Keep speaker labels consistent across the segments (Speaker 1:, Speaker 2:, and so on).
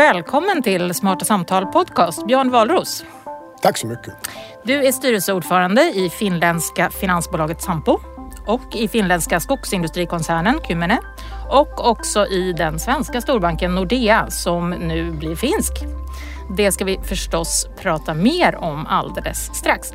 Speaker 1: Välkommen till Smarta Samtal Podcast, Björn Wahlroos.
Speaker 2: Tack så mycket.
Speaker 1: Du är styrelseordförande i finländska finansbolaget Sampo och i finländska skogsindustrikoncernen Kymmene och också i den svenska storbanken Nordea som nu blir finsk. Det ska vi förstås prata mer om alldeles strax.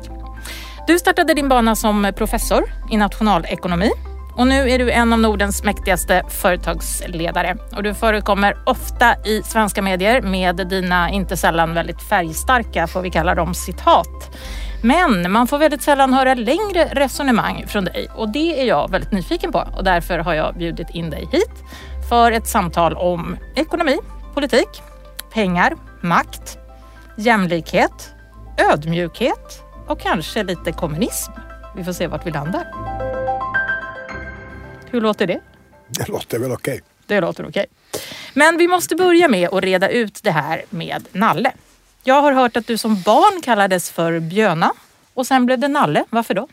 Speaker 1: Du startade din bana som professor i nationalekonomi och nu är du en av Nordens mäktigaste företagsledare och du förekommer ofta i svenska medier med dina inte sällan väldigt färgstarka, får vi kalla dem, citat. Men man får väldigt sällan höra längre resonemang från dig och det är jag väldigt nyfiken på och därför har jag bjudit in dig hit för ett samtal om ekonomi, politik, pengar, makt, jämlikhet, ödmjukhet och kanske lite kommunism. Vi får se vart vi landar. Hur låter det?
Speaker 2: Det låter väl okej.
Speaker 1: Det låter okej. Men vi måste börja med att reda ut det här med Nalle. Jag har hört att du som barn kallades för Bjöna och sen blev det Nalle. Varför då?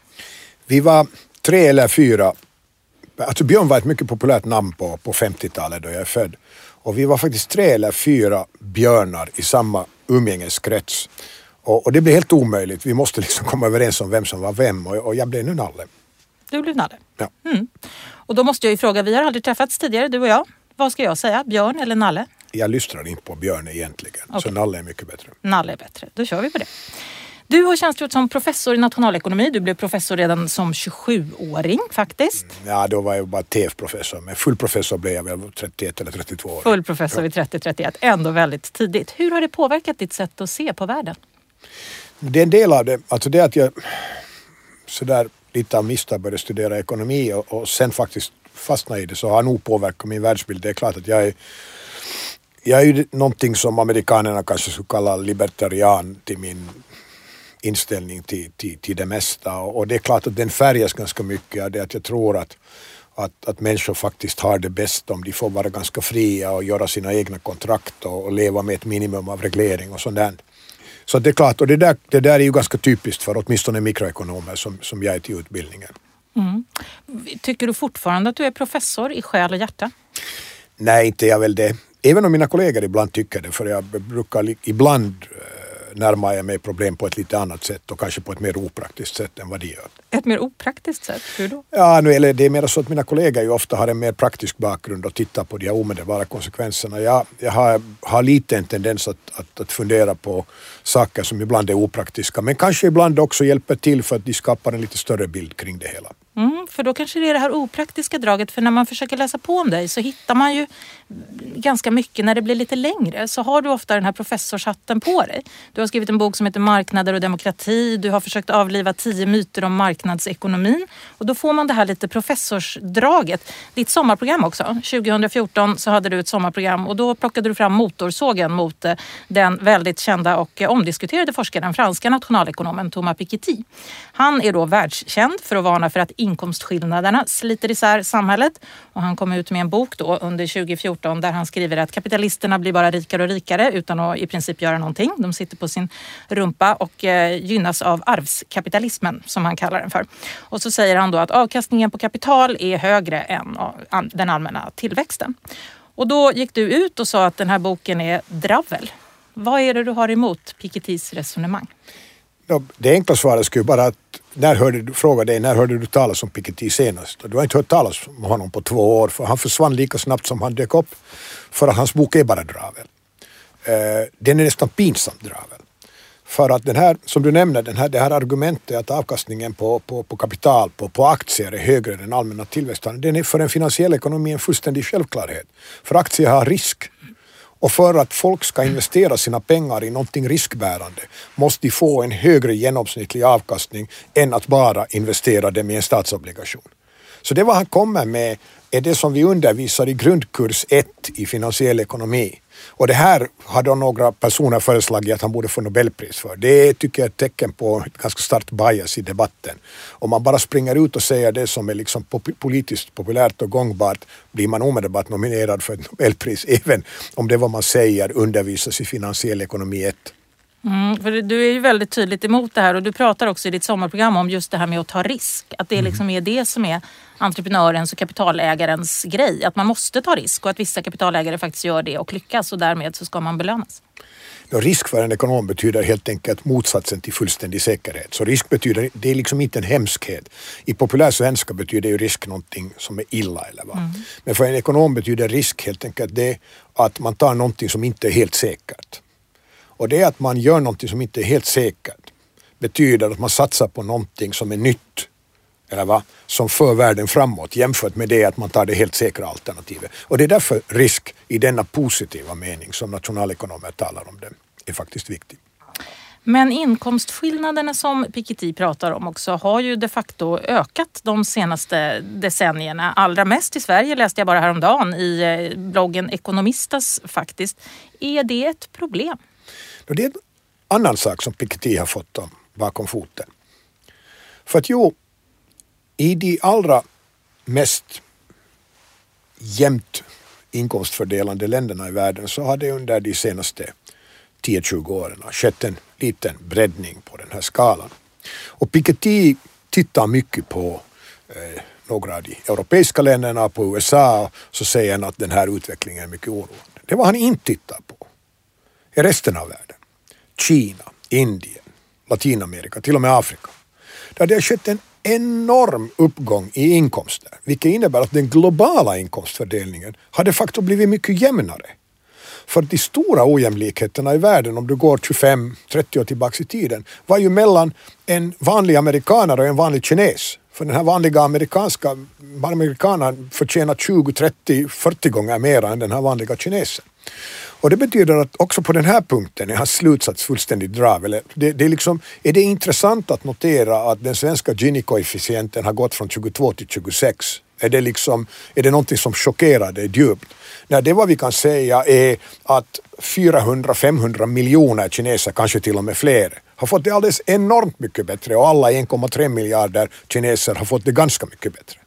Speaker 2: Vi var tre eller fyra. Alltså Björn var ett mycket populärt namn på, på 50-talet då jag är född. Och vi var faktiskt tre eller fyra björnar i samma umgängeskrets. Och, och det blev helt omöjligt. Vi måste liksom komma överens om vem som var vem och, och jag blev nu Nalle.
Speaker 1: Du blev Nalle?
Speaker 2: Ja.
Speaker 1: Mm. Och då måste jag ju fråga, vi har aldrig träffats tidigare du och jag. Vad ska jag säga? Björn eller Nalle?
Speaker 2: Jag lyssnar inte på Björn egentligen, okay. så Nalle är mycket bättre.
Speaker 1: Nalle är bättre, då kör vi på det. Du har tjänstgjort som professor i nationalekonomi. Du blev professor redan som 27-åring faktiskt.
Speaker 2: Mm, ja, då var jag bara TF-professor, men full professor blev jag väl 31 eller 32 år.
Speaker 1: Full professor vid 30-31, ändå väldigt tidigt. Hur har det påverkat ditt sätt att se på världen?
Speaker 2: Det är en del av det, alltså det att jag sådär lite av misstag började studera ekonomi och, och sen faktiskt fastnade i det så har nog påverkat min världsbild. Det är klart att jag är jag är ju någonting som amerikanerna kanske skulle kalla libertarian till min inställning till, till, till det mesta och det är klart att den färgas ganska mycket av det att jag tror att, att, att människor faktiskt har det bäst om de får vara ganska fria och göra sina egna kontrakt och, och leva med ett minimum av reglering och sånt där. Så det är klart, och det där, det där är ju ganska typiskt för åtminstone mikroekonomer som, som jag är till utbildningen.
Speaker 1: Mm. Tycker du fortfarande att du är professor i själ och hjärta?
Speaker 2: Nej, inte jag väl det. Även om mina kollegor ibland tycker det, för jag brukar ibland eh, närma jag mig problem på ett lite annat sätt och kanske på ett mer opraktiskt sätt än vad de gör.
Speaker 1: Ett mer opraktiskt sätt? Hur då?
Speaker 2: Ja, nu, eller det är mer så att mina kollegor ju ofta har en mer praktisk bakgrund och tittar på de här omedelbara konsekvenserna. Jag, jag har, har lite en tendens att, att, att fundera på saker som ibland är opraktiska men kanske ibland också hjälper till för att de skapar en lite större bild kring det hela.
Speaker 1: Mm, för då kanske det är det här opraktiska draget. För när man försöker läsa på om dig så hittar man ju ganska mycket när det blir lite längre. Så har du ofta den här professorshatten på dig. Du har skrivit en bok som heter Marknader och demokrati. Du har försökt avliva tio myter om marknadsekonomin. Och då får man det här lite professorsdraget. Ditt sommarprogram också. 2014 så hade du ett sommarprogram och då plockade du fram motorsågen mot eh, den väldigt kända och eh, omdiskuterade forskaren, franska nationalekonomen Thomas Piketty. Han är då världskänd för att varna för att inkomstskillnaderna sliter isär samhället. Och han kom ut med en bok då under 2014 där han skriver att kapitalisterna blir bara rikare och rikare utan att i princip göra någonting. De sitter på sin rumpa och eh, gynnas av arvskapitalismen som han kallar den för. Och så säger han då att avkastningen på kapital är högre än eh, den allmänna tillväxten. Och då gick du ut och sa att den här boken är dravel. Vad är det du har emot Pikettys resonemang?
Speaker 2: Det enkla svaret skulle vara att när hörde du, fråga dig, när hörde du talas om Piketty senast? Du har inte hört talas om honom på två år för han försvann lika snabbt som han dök upp. För att hans bok är bara dravel. Eh, den är nästan pinsamt dravel. För att den här, som du nämner, den här, det här argumentet att avkastningen på, på, på kapital, på, på aktier är högre än den allmänna tillväxten, den är för en finansiell ekonomi en fullständig självklarhet. För aktier har risk och för att folk ska investera sina pengar i någonting riskbärande måste de få en högre genomsnittlig avkastning än att bara investera dem i en statsobligation. Så det vad han kommer med är det som vi undervisar i grundkurs 1 i finansiell ekonomi. Och det här har då några personer föreslagit att han borde få Nobelpris för. Det tycker jag är ett tecken på ett ganska starkt bias i debatten. Om man bara springer ut och säger det som är liksom politiskt populärt och gångbart blir man omedelbart nominerad för ett Nobelpris även om det vad man säger undervisas i finansiell ekonomi 1.
Speaker 1: Mm, för du är ju väldigt tydligt emot det här och du pratar också i ditt sommarprogram om just det här med att ta risk. Att det mm. liksom är det som är entreprenörens och kapitalägarens grej. Att man måste ta risk och att vissa kapitalägare faktiskt gör det och lyckas och därmed så ska man belönas.
Speaker 2: Ja, risk för en ekonom betyder helt enkelt motsatsen till fullständig säkerhet. Så risk betyder, det är liksom inte en hemskhet. I populär svenska betyder ju risk någonting som är illa. Eller vad. Mm. Men för en ekonom betyder risk helt enkelt det att man tar någonting som inte är helt säkert. Och det är att man gör någonting som inte är helt säkert betyder att man satsar på någonting som är nytt eller va, som för världen framåt jämfört med det att man tar det helt säkra alternativet. Och det är därför risk i denna positiva mening som nationalekonomer talar om det är faktiskt viktig.
Speaker 1: Men inkomstskillnaderna som Piketty pratar om också har ju de facto ökat de senaste decennierna. Allra mest i Sverige läste jag bara häromdagen i eh, bloggen Ekonomistas faktiskt. Är det ett problem?
Speaker 2: Det är en annan sak som Piketty har fått bakom foten. För att jo, i de allra mest jämnt inkomstfördelande länderna i världen så har det under de senaste 10-20 åren skett en liten breddning på den här skalan. Och Piketty tittar mycket på eh, några av de europeiska länderna, på USA, så säger han att den här utvecklingen är mycket oroande. Det var han inte tittar på i resten av världen. Kina, Indien, Latinamerika, till och med Afrika. Där det har skett en enorm uppgång i inkomster, vilket innebär att den globala inkomstfördelningen har de facto blivit mycket jämnare. För de stora ojämlikheterna i världen, om du går 25-30 år tillbaka i tiden, var ju mellan en vanlig amerikanare och en vanlig kines. För den här vanliga amerikanska amerikanen förtjänar 20, 30, 40 gånger mer än den här vanliga kinesen. Och det betyder att också på den här punkten är hans slutsats fullständigt drav. Eller det, det är, liksom, är det intressant att notera att den svenska Gini-koefficienten har gått från 22 till 26? Är det, liksom, är det någonting som chockerar dig djupt? Nej, det vad vi kan säga är att 400-500 miljoner kineser, kanske till och med fler, har fått det alldeles enormt mycket bättre och alla 1,3 miljarder kineser har fått det ganska mycket bättre.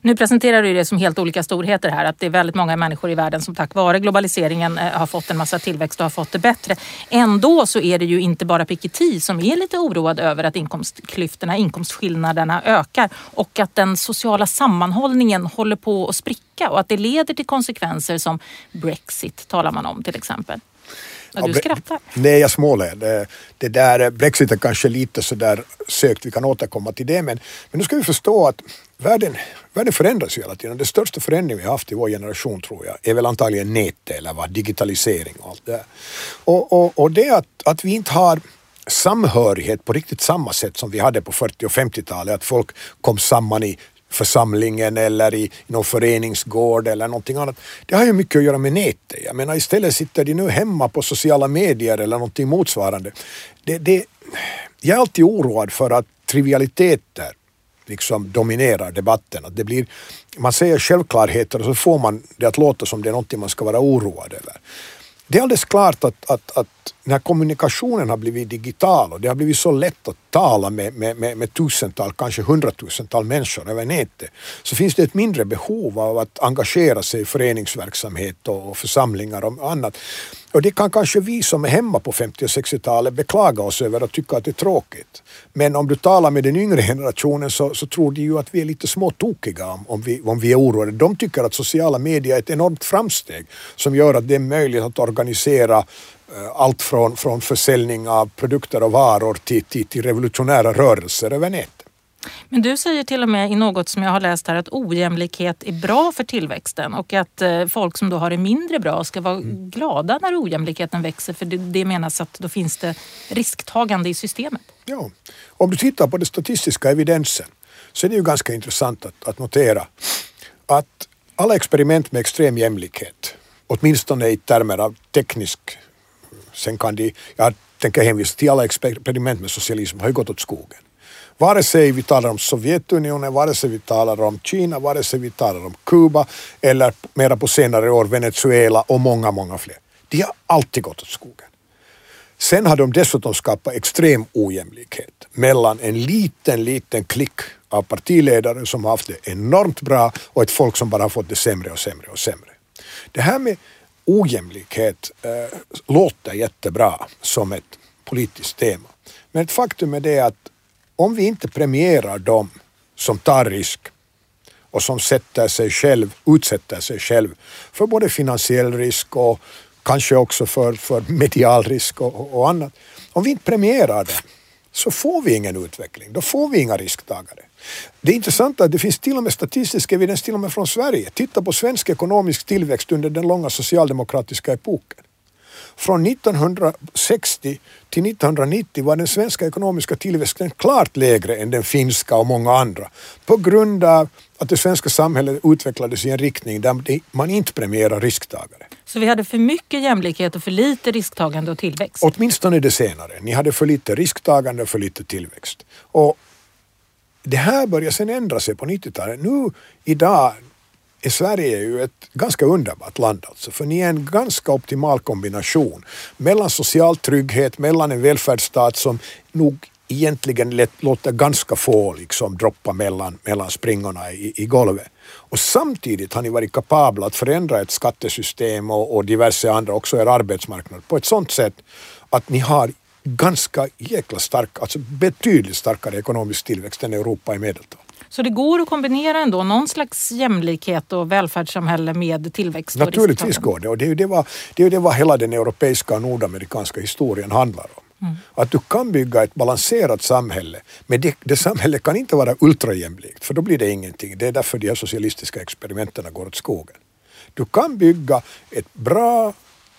Speaker 1: Nu presenterar du det som helt olika storheter här, att det är väldigt många människor i världen som tack vare globaliseringen eh, har fått en massa tillväxt och har fått det bättre. Ändå så är det ju inte bara Piketty som är lite oroad över att inkomstklyftorna, inkomstskillnaderna ökar och att den sociala sammanhållningen håller på att spricka och att det leder till konsekvenser som Brexit talar man om till exempel. Ja, du skrattar.
Speaker 2: Nej, jag småler. Det, det där Brexit är kanske lite sådär sökt, vi kan återkomma till det, men, men nu ska vi förstå att världen, världen förändras ju hela tiden. Den största förändringen vi har haft i vår generation tror jag är väl antagligen nätet eller vad, digitalisering och allt det där. Och, och, och det att, att vi inte har samhörighet på riktigt samma sätt som vi hade på 40 och 50-talet, att folk kom samman i församlingen eller i någon föreningsgård eller någonting annat. Det har ju mycket att göra med nätet. Jag menar istället sitter de nu hemma på sociala medier eller någonting motsvarande. Det, det, jag är alltid oroad för att trivialiteter liksom dominerar debatten. Att det blir, man säger självklarheter och så får man det att låta som det är någonting man ska vara oroad över. Det är alldeles klart att, att, att när kommunikationen har blivit digital och det har blivit så lätt att tala med, med, med, med tusental, kanske hundratusental människor över nätet, så finns det ett mindre behov av att engagera sig i föreningsverksamhet och, och församlingar och annat. Och det kan kanske vi som är hemma på 50 och 60-talet beklaga oss över och tycka att det är tråkigt. Men om du talar med den yngre generationen så, så tror de ju att vi är lite småtokiga om, om, vi, om vi är oroade. De tycker att sociala medier är ett enormt framsteg som gör att det är möjligt att organisera allt från, från försäljning av produkter och varor till, till, till revolutionära rörelser över nätet.
Speaker 1: Men du säger till och med i något som jag har läst här att ojämlikhet är bra för tillväxten och att eh, folk som då har det mindre bra ska vara mm. glada när ojämlikheten växer för det, det menas att då finns det risktagande i systemet.
Speaker 2: Ja, om du tittar på den statistiska evidensen så är det ju ganska intressant att, att notera att alla experiment med extrem jämlikhet, åtminstone i termer av teknisk, sen kan de, jag tänker hänvisa till alla experiment med socialism, har ju gått åt skogen. Vare sig vi talar om Sovjetunionen, vare sig vi talar om Kina, vare sig vi talar om Kuba eller mera på senare år Venezuela och många, många fler. De har alltid gått åt skogen. Sen har de dessutom skapat extrem ojämlikhet mellan en liten, liten klick av partiledare som har haft det enormt bra och ett folk som bara har fått det sämre och sämre och sämre. Det här med ojämlikhet eh, låter jättebra som ett politiskt tema. Men ett faktum är det att om vi inte premierar dem som tar risk och som sätter sig själv, utsätter sig själv för både finansiell risk och kanske också för, för medial risk och, och annat. Om vi inte premierar det så får vi ingen utveckling, då får vi inga risktagare. Det är intressant att det finns till och med statistisk evidens till och med från Sverige. Titta på svensk ekonomisk tillväxt under den långa socialdemokratiska epoken. Från 1960 till 1990 var den svenska ekonomiska tillväxten klart lägre än den finska och många andra på grund av att det svenska samhället utvecklades i en riktning där man inte premierar risktagare.
Speaker 1: Så vi hade för mycket jämlikhet och för lite risktagande och tillväxt?
Speaker 2: Åtminstone det senare. Ni hade för lite risktagande och för lite tillväxt. Och det här började sen ändra sig på 90-talet. Nu idag är Sverige ju ett ganska underbart land alltså, för ni är en ganska optimal kombination mellan social trygghet, mellan en välfärdsstat som nog egentligen låter ganska få liksom droppa mellan, mellan springorna i, i golvet. Och samtidigt har ni varit kapabla att förändra ett skattesystem och, och diverse andra, också er arbetsmarknad, på ett sådant sätt att ni har ganska jäkla stark, alltså betydligt starkare ekonomisk tillväxt än Europa i medeltal.
Speaker 1: Så det går att kombinera ändå någon slags jämlikhet och välfärdssamhälle med tillväxt?
Speaker 2: Naturligtvis går det och det är ju det vad, det är det vad hela den europeiska och nordamerikanska historien handlar om. Mm. Att du kan bygga ett balanserat samhälle, men det, det samhället kan inte vara ultrajämlikt för då blir det ingenting. Det är därför de här socialistiska experimenten går åt skogen. Du kan bygga ett bra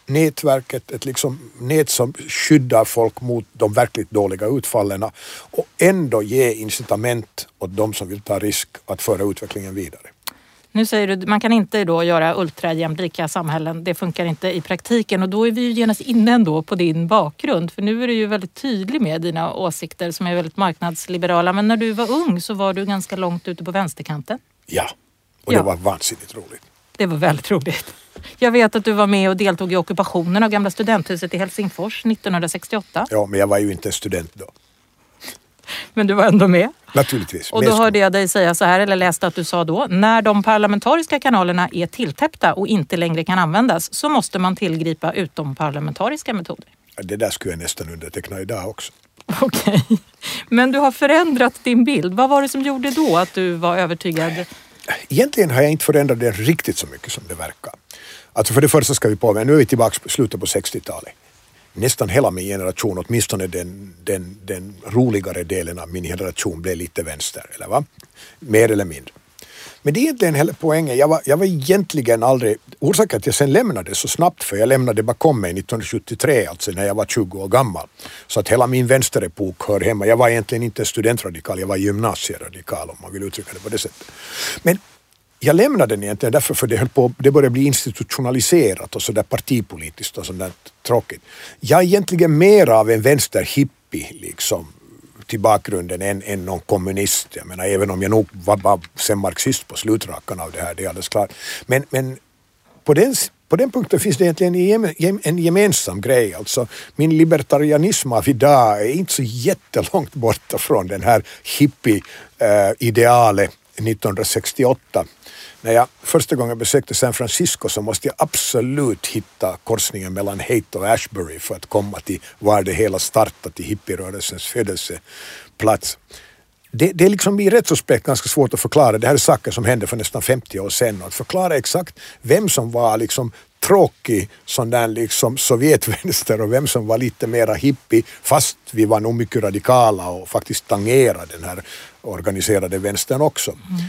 Speaker 2: nätverket, ett liksom nät som skyddar folk mot de verkligt dåliga utfallen och ändå ge incitament åt de som vill ta risk att föra utvecklingen vidare.
Speaker 1: Nu säger du man kan inte då göra ultrajämlika samhällen. Det funkar inte i praktiken och då är vi ju genast inne ändå på din bakgrund. För nu är du ju väldigt tydlig med dina åsikter som är väldigt marknadsliberala. Men när du var ung så var du ganska långt ute på vänsterkanten.
Speaker 2: Ja, och det ja. var vansinnigt roligt.
Speaker 1: Det var väldigt roligt. Jag vet att du var med och deltog i ockupationen av gamla studenthuset i Helsingfors 1968.
Speaker 2: Ja, men jag var ju inte student då.
Speaker 1: Men du var ändå med.
Speaker 2: Naturligtvis.
Speaker 1: Och då hörde jag dig säga så här, eller läste att du sa då, när de parlamentariska kanalerna är tilltäppta och inte längre kan användas så måste man tillgripa utomparlamentariska metoder.
Speaker 2: Det där skulle jag nästan underteckna idag också.
Speaker 1: Okej. Okay. Men du har förändrat din bild. Vad var det som gjorde då att du var övertygad?
Speaker 2: Egentligen har jag inte förändrat den riktigt så mycket som det verkar. Alltså för det första ska vi på, nu är vi tillbaka på slutet på 60-talet. Nästan hela min generation, åtminstone den, den, den roligare delen av min generation blev lite vänster, eller va? Mer eller mindre. Men det är egentligen hela poängen. Jag var, jag var egentligen aldrig... Orsaken att jag sen lämnade så snabbt, för jag lämnade bakom mig 1973, alltså när jag var 20 år gammal. Så att hela min vänsterepok hör hemma. Jag var egentligen inte studentradikal, jag var gymnasieradikal om man vill uttrycka det på det sättet. Men jag lämnade den egentligen därför för det, höll på, det började bli institutionaliserat och sådär partipolitiskt och sådär tråkigt. Jag är egentligen mer av en vänsterhippie liksom till bakgrunden än, än någon kommunist. Jag menar även om jag nog var var sen marxist på slutrakan av det här, det är alldeles klart. Men, men på den på den punkten finns det egentligen en gemensam grej. Alltså, min libertarianism av idag är inte så jättelångt borta från den här hippie-idealet eh, 1968 när jag första gången besökte San Francisco så måste jag absolut hitta korsningen mellan Haight och Ashbury för att komma till var det hela startade, till hippierörelsens födelseplats. Det, det är liksom i retrospekt ganska svårt att förklara. Det här är saker som hände för nästan 50 år sedan. Att förklara exakt vem som var liksom tråkig sån där liksom Sovjetvänster och vem som var lite mera hippie fast vi var nog mycket radikala och faktiskt tangerade den här organiserade vänstern också. Mm.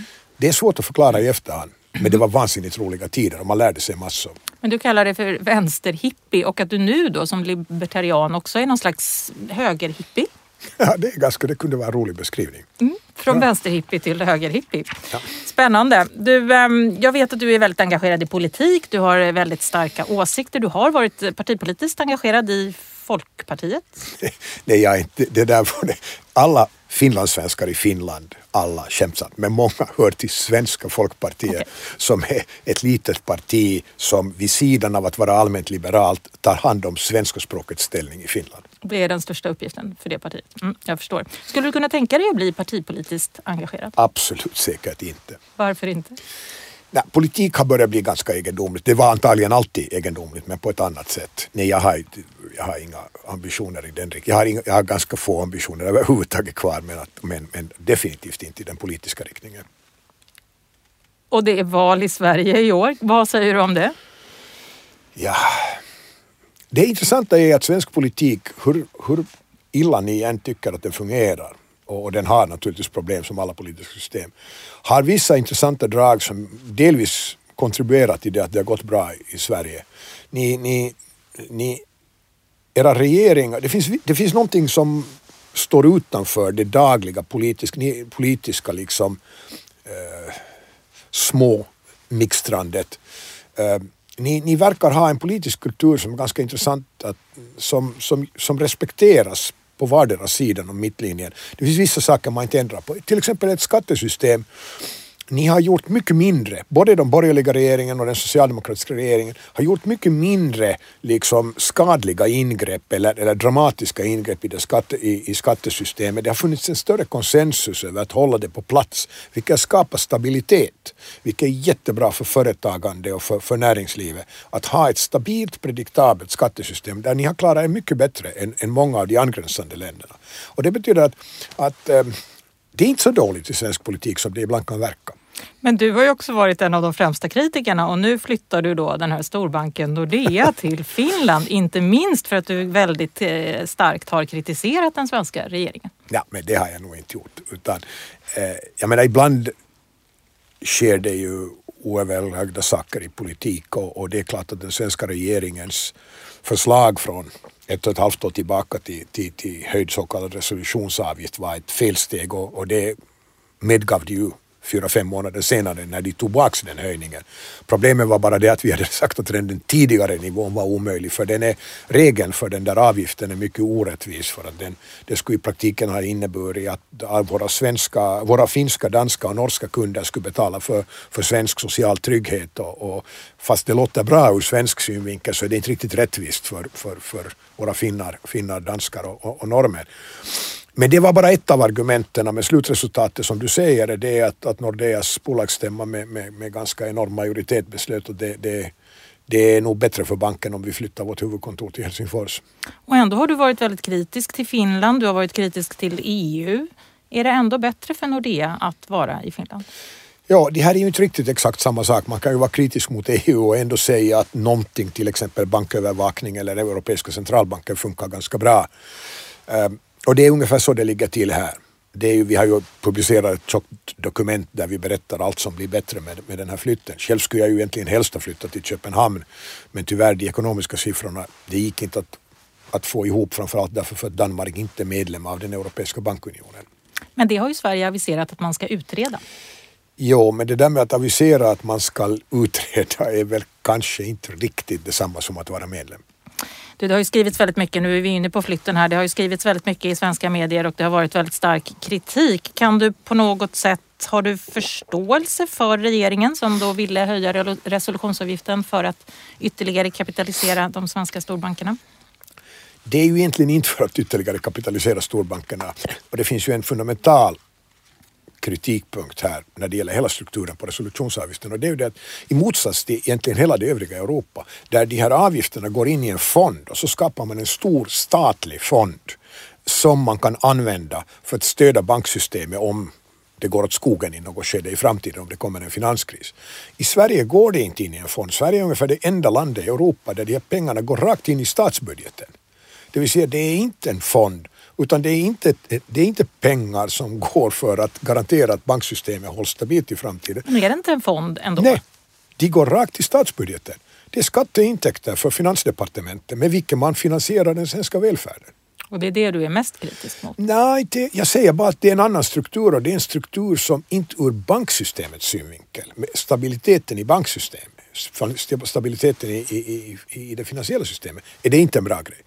Speaker 2: Det är svårt att förklara i efterhand. Men det var vansinnigt roliga tider och man lärde sig massor.
Speaker 1: Men du kallar det för vänsterhippie och att du nu då som libertarian också är någon slags högerhippie?
Speaker 2: Ja, det, är ganska, det kunde vara en rolig beskrivning.
Speaker 1: Mm, från ja. vänsterhippie till högerhippie. Ja. Spännande. Du, ehm, jag vet att du är väldigt engagerad i politik. Du har väldigt starka åsikter. Du har varit partipolitiskt engagerad i Folkpartiet?
Speaker 2: Nej, jag är inte. Det där var det. Alla finlandssvenskar i Finland, alla skämtsamt, men många hör till Svenska folkpartiet okay. som är ett litet parti som vid sidan av att vara allmänt liberalt tar hand om svenska språkets ställning i Finland.
Speaker 1: Det är den största uppgiften för det partiet. Mm, jag förstår. Skulle du kunna tänka dig att bli partipolitiskt engagerad?
Speaker 2: Absolut säkert inte.
Speaker 1: Varför inte?
Speaker 2: Nej, politik har börjat bli ganska egendomligt. Det var antagligen alltid egendomligt men på ett annat sätt. Nej, jag, har, jag har inga ambitioner i den riktningen. Jag, har inga, jag har ganska få ambitioner överhuvudtaget kvar men, att, men, men definitivt inte i den politiska riktningen.
Speaker 1: Och det är val i Sverige i år. Vad säger du om det?
Speaker 2: Ja, det intressanta är att svensk politik, hur, hur illa ni än tycker att den fungerar, och den har naturligtvis problem som alla politiska system, har vissa intressanta drag som delvis kontribuerat till det att det har gått bra i Sverige. Ni, ni, ni, era regeringar, det finns, det finns någonting som står utanför det dagliga politiska, politiska liksom, eh, små mixtrandet. Eh, ni, ni verkar ha en politisk kultur som är ganska intressant, att, som, som, som respekteras på vardera sidan om mittlinjen. Det finns vissa saker man inte ändrar på. Till exempel ett skattesystem ni har gjort mycket mindre, både den borgerliga regeringen och den socialdemokratiska regeringen har gjort mycket mindre liksom skadliga ingrepp eller, eller dramatiska ingrepp i, det skatte, i, i skattesystemet. Det har funnits en större konsensus över att hålla det på plats, vilket skapar stabilitet, vilket är jättebra för företagande och för, för näringslivet. Att ha ett stabilt, prediktabelt skattesystem där ni har klarat er mycket bättre än, än många av de angränsande länderna. Och det betyder att, att ehm, det är inte så dåligt i svensk politik som det ibland kan verka.
Speaker 1: Men du har ju också varit en av de främsta kritikerna och nu flyttar du då den här storbanken Nordea till Finland. Inte minst för att du väldigt eh, starkt har kritiserat den svenska regeringen.
Speaker 2: Ja, men det har jag nog inte gjort. Utan, eh, jag menar, ibland sker det ju oöverlagda saker i politik och, och, det är klart att den svenska regeringens förslag från ett och ett halvt år tillbaka till, till, till höjd så kallad resolutionsavgift var ett felsteg och, och det medgav det ju fyra, fem månader senare när de tog tillbaka den höjningen. Problemet var bara det att vi hade sagt att den tidigare nivån var omöjlig för den är, regeln för den där avgiften är mycket orättvis för att den, det skulle i praktiken ha inneburit att våra svenska, våra finska, danska och norska kunder skulle betala för, för svensk social trygghet och, och fast det låter bra ur svensk synvinkel så är det inte riktigt rättvist för, för, för våra finnar, finnar danskar och, och, och norrmän. Men det var bara ett av argumenten, men slutresultatet som du säger är det att, att Nordeas bolagsstämma med, med, med ganska enorm majoritet beslöt att det, det, det är nog bättre för banken om vi flyttar vårt huvudkontor till Helsingfors.
Speaker 1: Och ändå har du varit väldigt kritisk till Finland, du har varit kritisk till EU. Är det ändå bättre för Nordea att vara i Finland?
Speaker 2: Ja, det här är ju inte riktigt exakt samma sak. Man kan ju vara kritisk mot EU och ändå säga att någonting, till exempel bankövervakning eller Europeiska centralbanken funkar ganska bra. Och det är ungefär så det ligger till här. Det är ju, vi har ju publicerat ett tjockt dokument där vi berättar allt som blir bättre med, med den här flytten. Själv skulle jag ju egentligen helst ha flyttat till Köpenhamn men tyvärr de ekonomiska siffrorna, det gick inte att, att få ihop framförallt därför för att Danmark inte är medlem av den Europeiska bankunionen.
Speaker 1: Men det har ju Sverige aviserat att man ska utreda.
Speaker 2: Jo, men det där med att avisera att man ska utreda är väl kanske inte riktigt detsamma som att vara medlem.
Speaker 1: Du, det har ju skrivits väldigt mycket, nu är vi inne på flytten här, det har ju skrivits väldigt mycket i svenska medier och det har varit väldigt stark kritik. Kan du på något sätt, har du förståelse för regeringen som då ville höja resolutionsavgiften för att ytterligare kapitalisera de svenska storbankerna?
Speaker 2: Det är ju egentligen inte för att ytterligare kapitalisera storbankerna och det finns ju en fundamental kritikpunkt här när det gäller hela strukturen på resolutionsavgiften och det är ju det att i motsats till egentligen hela det övriga Europa där de här avgifterna går in i en fond och så skapar man en stor statlig fond som man kan använda för att stödja banksystemet om det går åt skogen i något skede i framtiden om det kommer en finanskris. I Sverige går det inte in i en fond. Sverige är ungefär det enda landet i Europa där de här pengarna går rakt in i statsbudgeten. Det vill säga det är inte en fond utan det är, inte, det är inte pengar som går för att garantera att banksystemet hålls stabilt i framtiden.
Speaker 1: Men är det inte en fond ändå?
Speaker 2: Nej, de går rakt till statsbudgeten. Det är skatteintäkter för finansdepartementet med vilka man finansierar den svenska välfärden.
Speaker 1: Och det är det du är mest kritisk mot?
Speaker 2: Nej, det, jag säger bara att det är en annan struktur och det är en struktur som inte ur banksystemets synvinkel, med stabiliteten i banksystemet, stabiliteten i, i, i, i det finansiella systemet, är det inte en bra grej.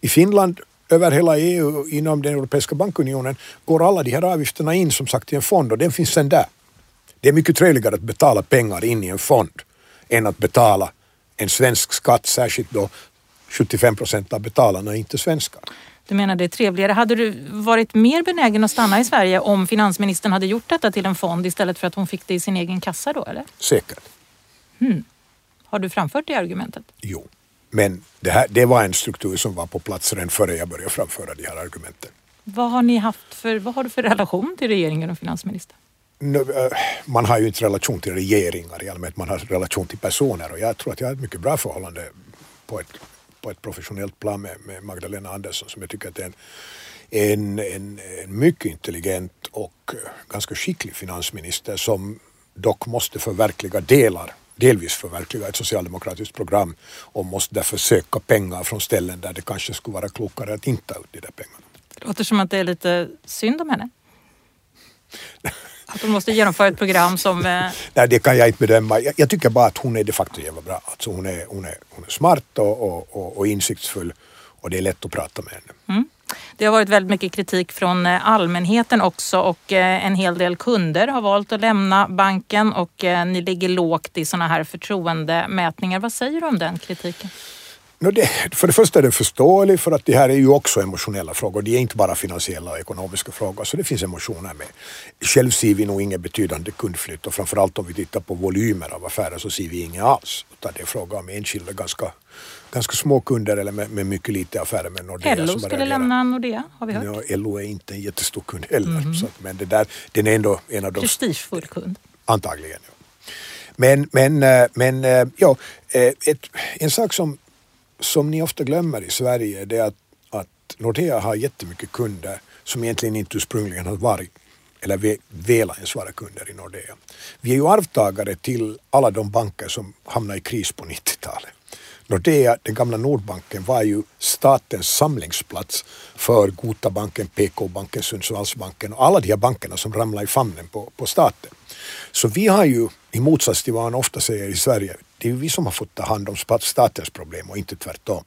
Speaker 2: I Finland över hela EU inom den Europeiska bankunionen går alla de här avgifterna in som sagt i en fond och den finns sen där. Det är mycket trevligare att betala pengar in i en fond än att betala en svensk skatt, särskilt då 75 procent av betalarna är inte svenskar.
Speaker 1: Du menar det är trevligare. Hade du varit mer benägen att stanna i Sverige om finansministern hade gjort detta till en fond istället för att hon fick det i sin egen kassa då eller?
Speaker 2: Säkert.
Speaker 1: Hmm. Har du framfört det argumentet?
Speaker 2: Jo. Men det, här, det var en struktur som var på plats redan före jag började framföra de här argumenten.
Speaker 1: Vad har ni haft för, vad har du för relation till regeringen och finansministern?
Speaker 2: Eh, man har ju inte relation till regeringar i allmänhet, man har relation till personer och jag tror att jag har ett mycket bra förhållande på ett, på ett professionellt plan med, med Magdalena Andersson som jag tycker att är en, en, en, en mycket intelligent och ganska skicklig finansminister som dock måste förverkliga delar delvis förverkliga ett socialdemokratiskt program och måste därför söka pengar från ställen där det kanske skulle vara klokare att inte ta ut de där pengarna.
Speaker 1: Det låter som att det är lite synd om henne. Att hon måste genomföra ett program som... Eh...
Speaker 2: Nej, det kan jag inte bedöma. Jag, jag, tycker bara att hon är de facto jävla bra. Alltså hon, är, hon, är, hon är smart och, och, och, och insiktsfull och det är lätt att prata med henne.
Speaker 1: Mm. Det har varit väldigt mycket kritik från eh, allmänheten också och eh, en hel del kunder har valt att lämna banken och eh, ni ligger lågt i sådana här förtroendemätningar. Vad säger du om den kritiken?
Speaker 2: För det första är det förståeligt för att det här är ju också emotionella frågor. Det är inte bara finansiella och ekonomiska frågor så det finns emotioner med. Själv ser vi nog ingen betydande kundflytt och framförallt om vi tittar på volymer av affärer så ser vi inget alls. Utan det är fråga om enskilda ganska, ganska små kunder eller med, med mycket lite affärer med Nordea.
Speaker 1: LO skulle lämna Nordea har vi hört.
Speaker 2: Ja, LO är inte en jättestor kund heller. Mm. Så, men det där, den är ändå en av de...
Speaker 1: Prestigefull kund.
Speaker 2: Antagligen, ja. Men, men, eh, men eh, ja, eh, ett, en sak som som ni ofta glömmer i Sverige det är att, att Nordea har jättemycket kunder som egentligen inte ursprungligen har varit eller velat ens vara kunder i Nordea. Vi är ju arvtagare till alla de banker som hamnade i kris på 90-talet. Nordea, den gamla Nordbanken, var ju statens samlingsplats för Gotabanken, PK-banken, Sundsvallsbanken och alla de här bankerna som ramlade i famnen på, på staten. Så vi har ju, i motsats till vad man ofta säger i Sverige, det är vi som har fått ta hand om statens problem och inte tvärtom.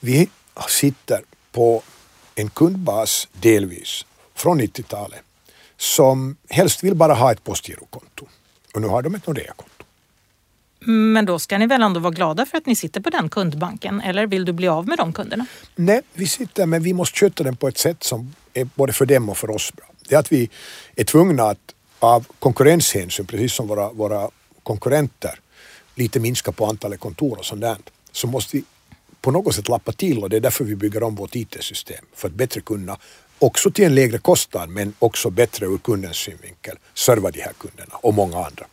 Speaker 2: Vi sitter på en kundbas delvis från 90-talet som helst vill bara ha ett postgirokonto. Och nu har de ett Nordea-konto.
Speaker 1: Men då ska ni väl ändå vara glada för att ni sitter på den kundbanken? Eller vill du bli av med de kunderna?
Speaker 2: Nej, vi sitter men vi måste sköta den på ett sätt som är både för dem och för oss bra. Det är att vi är tvungna att av konkurrenshänsyn, precis som våra, våra konkurrenter, lite minska på antalet kontor och sånt där, så måste vi på något sätt lappa till och det är därför vi bygger om vårt IT-system. För att bättre kunna, också till en lägre kostnad, men också bättre ur kundens synvinkel, serva de här kunderna och många andra.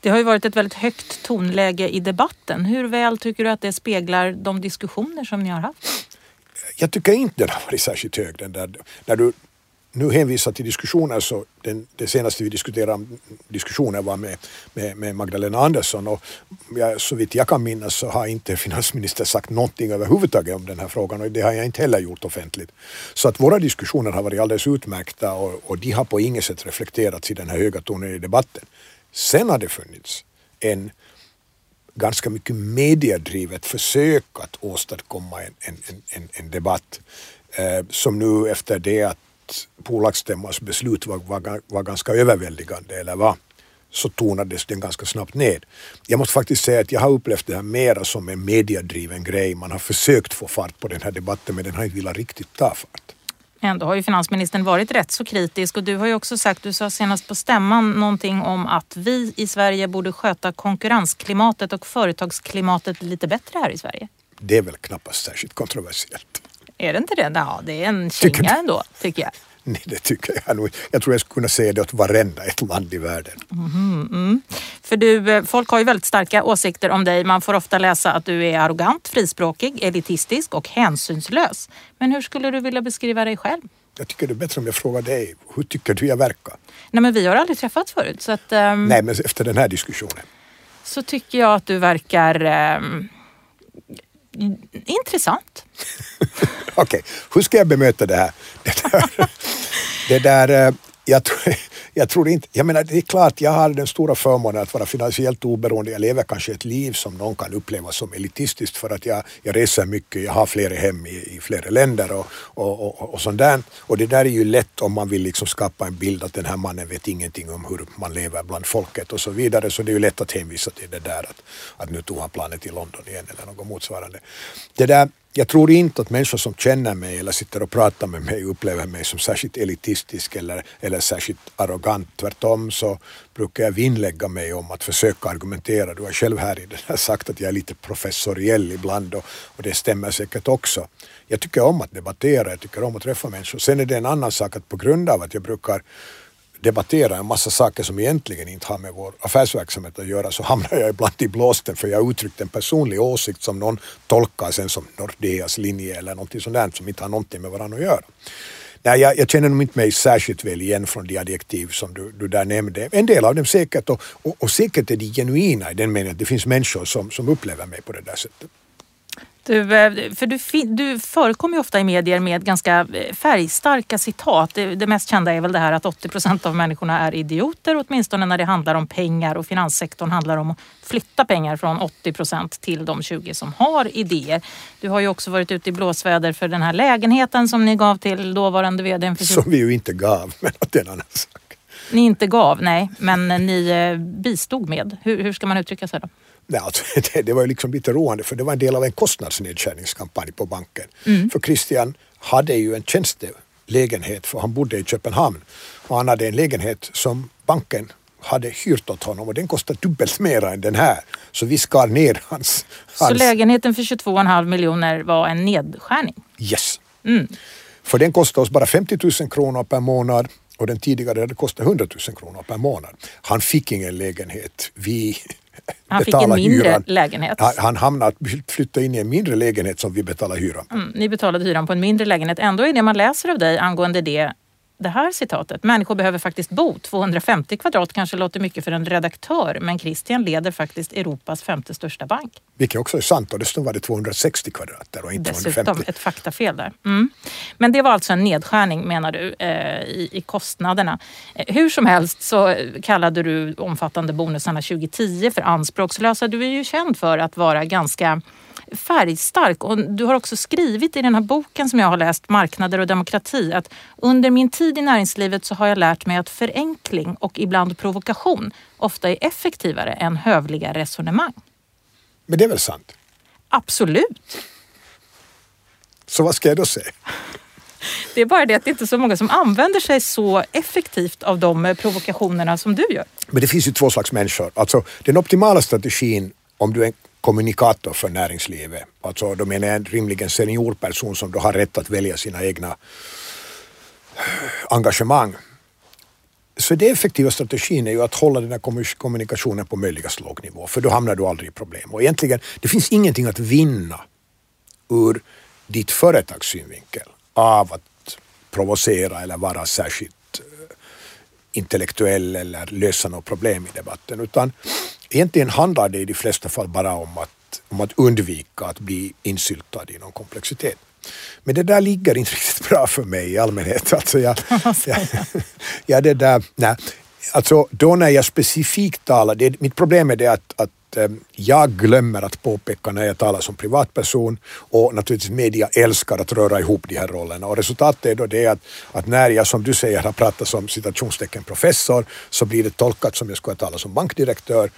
Speaker 1: Det har ju varit ett väldigt högt tonläge i debatten. Hur väl tycker du att det speglar de diskussioner som ni har haft?
Speaker 2: Jag tycker inte den har varit särskilt hög. Den där, när du nu hänvisar till diskussioner så den, det senaste vi diskuterade diskussioner var med, med, med Magdalena Andersson och jag, så vitt jag kan minnas så har inte finansministern sagt någonting överhuvudtaget om den här frågan och det har jag inte heller gjort offentligt. Så att våra diskussioner har varit alldeles utmärkta och, och de har på inget sätt reflekterats i den här höga tonen i debatten. Sen har det funnits en ganska mycket mediedrivet försök att åstadkomma en, en, en, en debatt eh, som nu efter det att bolagsstämmans beslut var, var, var ganska överväldigande, eller vad? så tonades den ganska snabbt ned. Jag måste faktiskt säga att jag har upplevt det här mera som en mediedriven grej. Man har försökt få fart på den här debatten men den har inte velat riktigt ta fart.
Speaker 1: Ändå har ju finansministern varit rätt så kritisk och du har ju också sagt, du sa senast på stämman någonting om att vi i Sverige borde sköta konkurrensklimatet och företagsklimatet lite bättre här i Sverige.
Speaker 2: Det är väl knappast särskilt kontroversiellt.
Speaker 1: Är det inte det? Ja, det är en känga ändå, tycker jag.
Speaker 2: Nej, det tycker jag nog. Jag tror jag skulle kunna säga det åt varenda ett land i världen.
Speaker 1: Mm, mm. För du, eh, folk har ju väldigt starka åsikter om dig. Man får ofta läsa att du är arrogant, frispråkig, elitistisk och hänsynslös. Men hur skulle du vilja beskriva dig själv?
Speaker 2: Jag tycker det är bättre om jag frågar dig. Hur tycker du jag verkar?
Speaker 1: Nej, men vi har aldrig träffats förut. Så att, um,
Speaker 2: Nej, men efter den här diskussionen.
Speaker 1: Så tycker jag att du verkar um, intressant.
Speaker 2: Okej, okay. hur ska jag bemöta det här? Det där, det där eh, jag, tror, jag tror inte, jag menar det är klart jag har den stora förmånen att vara finansiellt oberoende. Jag lever kanske ett liv som någon kan uppleva som elitistiskt för att jag, jag reser mycket, jag har flera hem i, i flera länder och, och, och, och sånt där. Och det där är ju lätt om man vill liksom skapa en bild att den här mannen vet ingenting om hur man lever bland folket och så vidare. Så det är ju lätt att hänvisa till det där att, att nu tog han planet till London igen eller något motsvarande. Det där jag tror inte att människor som känner mig eller sitter och pratar med mig upplever mig som särskilt elitistisk eller, eller särskilt arrogant. Tvärtom så brukar jag vinnlägga mig om att försöka argumentera. Du har själv här i den här sagt att jag är lite professoriell ibland och, och det stämmer säkert också. Jag tycker om att debattera, jag tycker om att träffa människor. Sen är det en annan sak att på grund av att jag brukar debattera en massa saker som egentligen inte har med vår affärsverksamhet att göra så hamnar jag ibland i blåsten för jag har uttryckt en personlig åsikt som någon tolkar sen som Nordeas linje eller någonting sånt som inte har någonting med varandra att göra. Nej, jag, jag känner nog inte mig särskilt väl igen från de adjektiv som du, du där nämnde. En del av dem säkert och, och, och säkert är de genuina i den meningen att det finns människor som, som upplever mig på det där sättet.
Speaker 1: Du, eh, för du, du förekommer ju ofta i medier med ganska eh, färgstarka citat. Det, det, mest kända är väl det här att 80 procent av människorna är idioter, åtminstone när det handlar om pengar och finanssektorn handlar om att flytta pengar från 80 procent till de 20 som har idéer. Du har ju också varit ute i blåsväder för den här lägenheten som ni gav till dåvarande vd. För...
Speaker 2: Som vi ju inte gav, men det är en annan sak.
Speaker 1: Ni inte gav, nej, men ni eh, bistod med. Hur, hur ska man uttrycka sig då?
Speaker 2: Nej, alltså, det, det, var ju liksom lite roande för det var en del av en kostnadsnedskärningskampanj på banken. Mm. För Christian hade ju en tjänstelägenhet för han bodde i Köpenhamn och han hade en lägenhet som banken hade hyrt åt honom och den kostade dubbelt mer än den här. Så vi skar ner hans... hans...
Speaker 1: Så lägenheten för 22,5 miljoner var en nedskärning?
Speaker 2: Yes. Mm. För den kostade oss bara 50 000 kronor per månad och den tidigare hade kostat 100 000 kronor per månad. Han fick ingen lägenhet. Vi
Speaker 1: han fick en mindre hyran. lägenhet.
Speaker 2: Han, han hamnade att flytta in i en mindre lägenhet som vi betalar hyran på.
Speaker 1: Mm, ni betalade hyran på en mindre lägenhet. Ändå är det man läser av dig angående det det här citatet. Människor behöver faktiskt bo. 250 kvadrat kanske låter mycket för en redaktör men Christian leder faktiskt Europas femte största bank.
Speaker 2: Vilket också är sant och dessutom var det 260 kvadrat där och inte
Speaker 1: Dessutom 250. ett faktafel där. Mm. Men det var alltså en nedskärning menar du eh, i, i, kostnaderna. Eh, hur som helst så kallade du omfattande bonusarna 2010 för anspråkslösa. Du är ju känd för att vara ganska färgstark och du har också skrivit i den här boken som jag har läst, Marknader och demokrati, att under min tid i näringslivet så har jag lärt mig att förenkling och ibland provokation ofta är effektivare än hövliga resonemang.
Speaker 2: Men det är väl sant?
Speaker 1: Absolut.
Speaker 2: Så vad ska jag då säga?
Speaker 1: Det är bara det att det inte är så många som använder sig så effektivt av de provokationerna som du gör.
Speaker 2: Men det finns ju två slags människor. Alltså den optimala strategin om du kommunikator för näringslivet. Alltså då menar jag en rimligen seniorperson som då har rätt att välja sina egna engagemang. Så den effektiva strategin är ju att hålla den här kommunikationen på möjligast låg nivå för då hamnar du aldrig i problem. Och egentligen, det finns ingenting att vinna ur ditt företags synvinkel av att provocera eller vara särskilt eh, intellektuell eller lösa något problem i debatten utan egentligen handlar det i de flesta fall bara om att, om att undvika att bli insyltad i någon komplexitet. Men det där ligger inte riktigt bra för mig i allmänhet. Alltså jag, jag, jag det där, nej. Alltså då när jag specifikt talar, det, mitt problem är det att, att ehm, jag glömmer att påpeka när jag talar som privatperson och naturligtvis media älskar att röra ihop de här rollerna och resultatet är då det att, att när jag som du säger har pratat som citationstecken professor så blir det tolkat som jag skulle tala som bankdirektör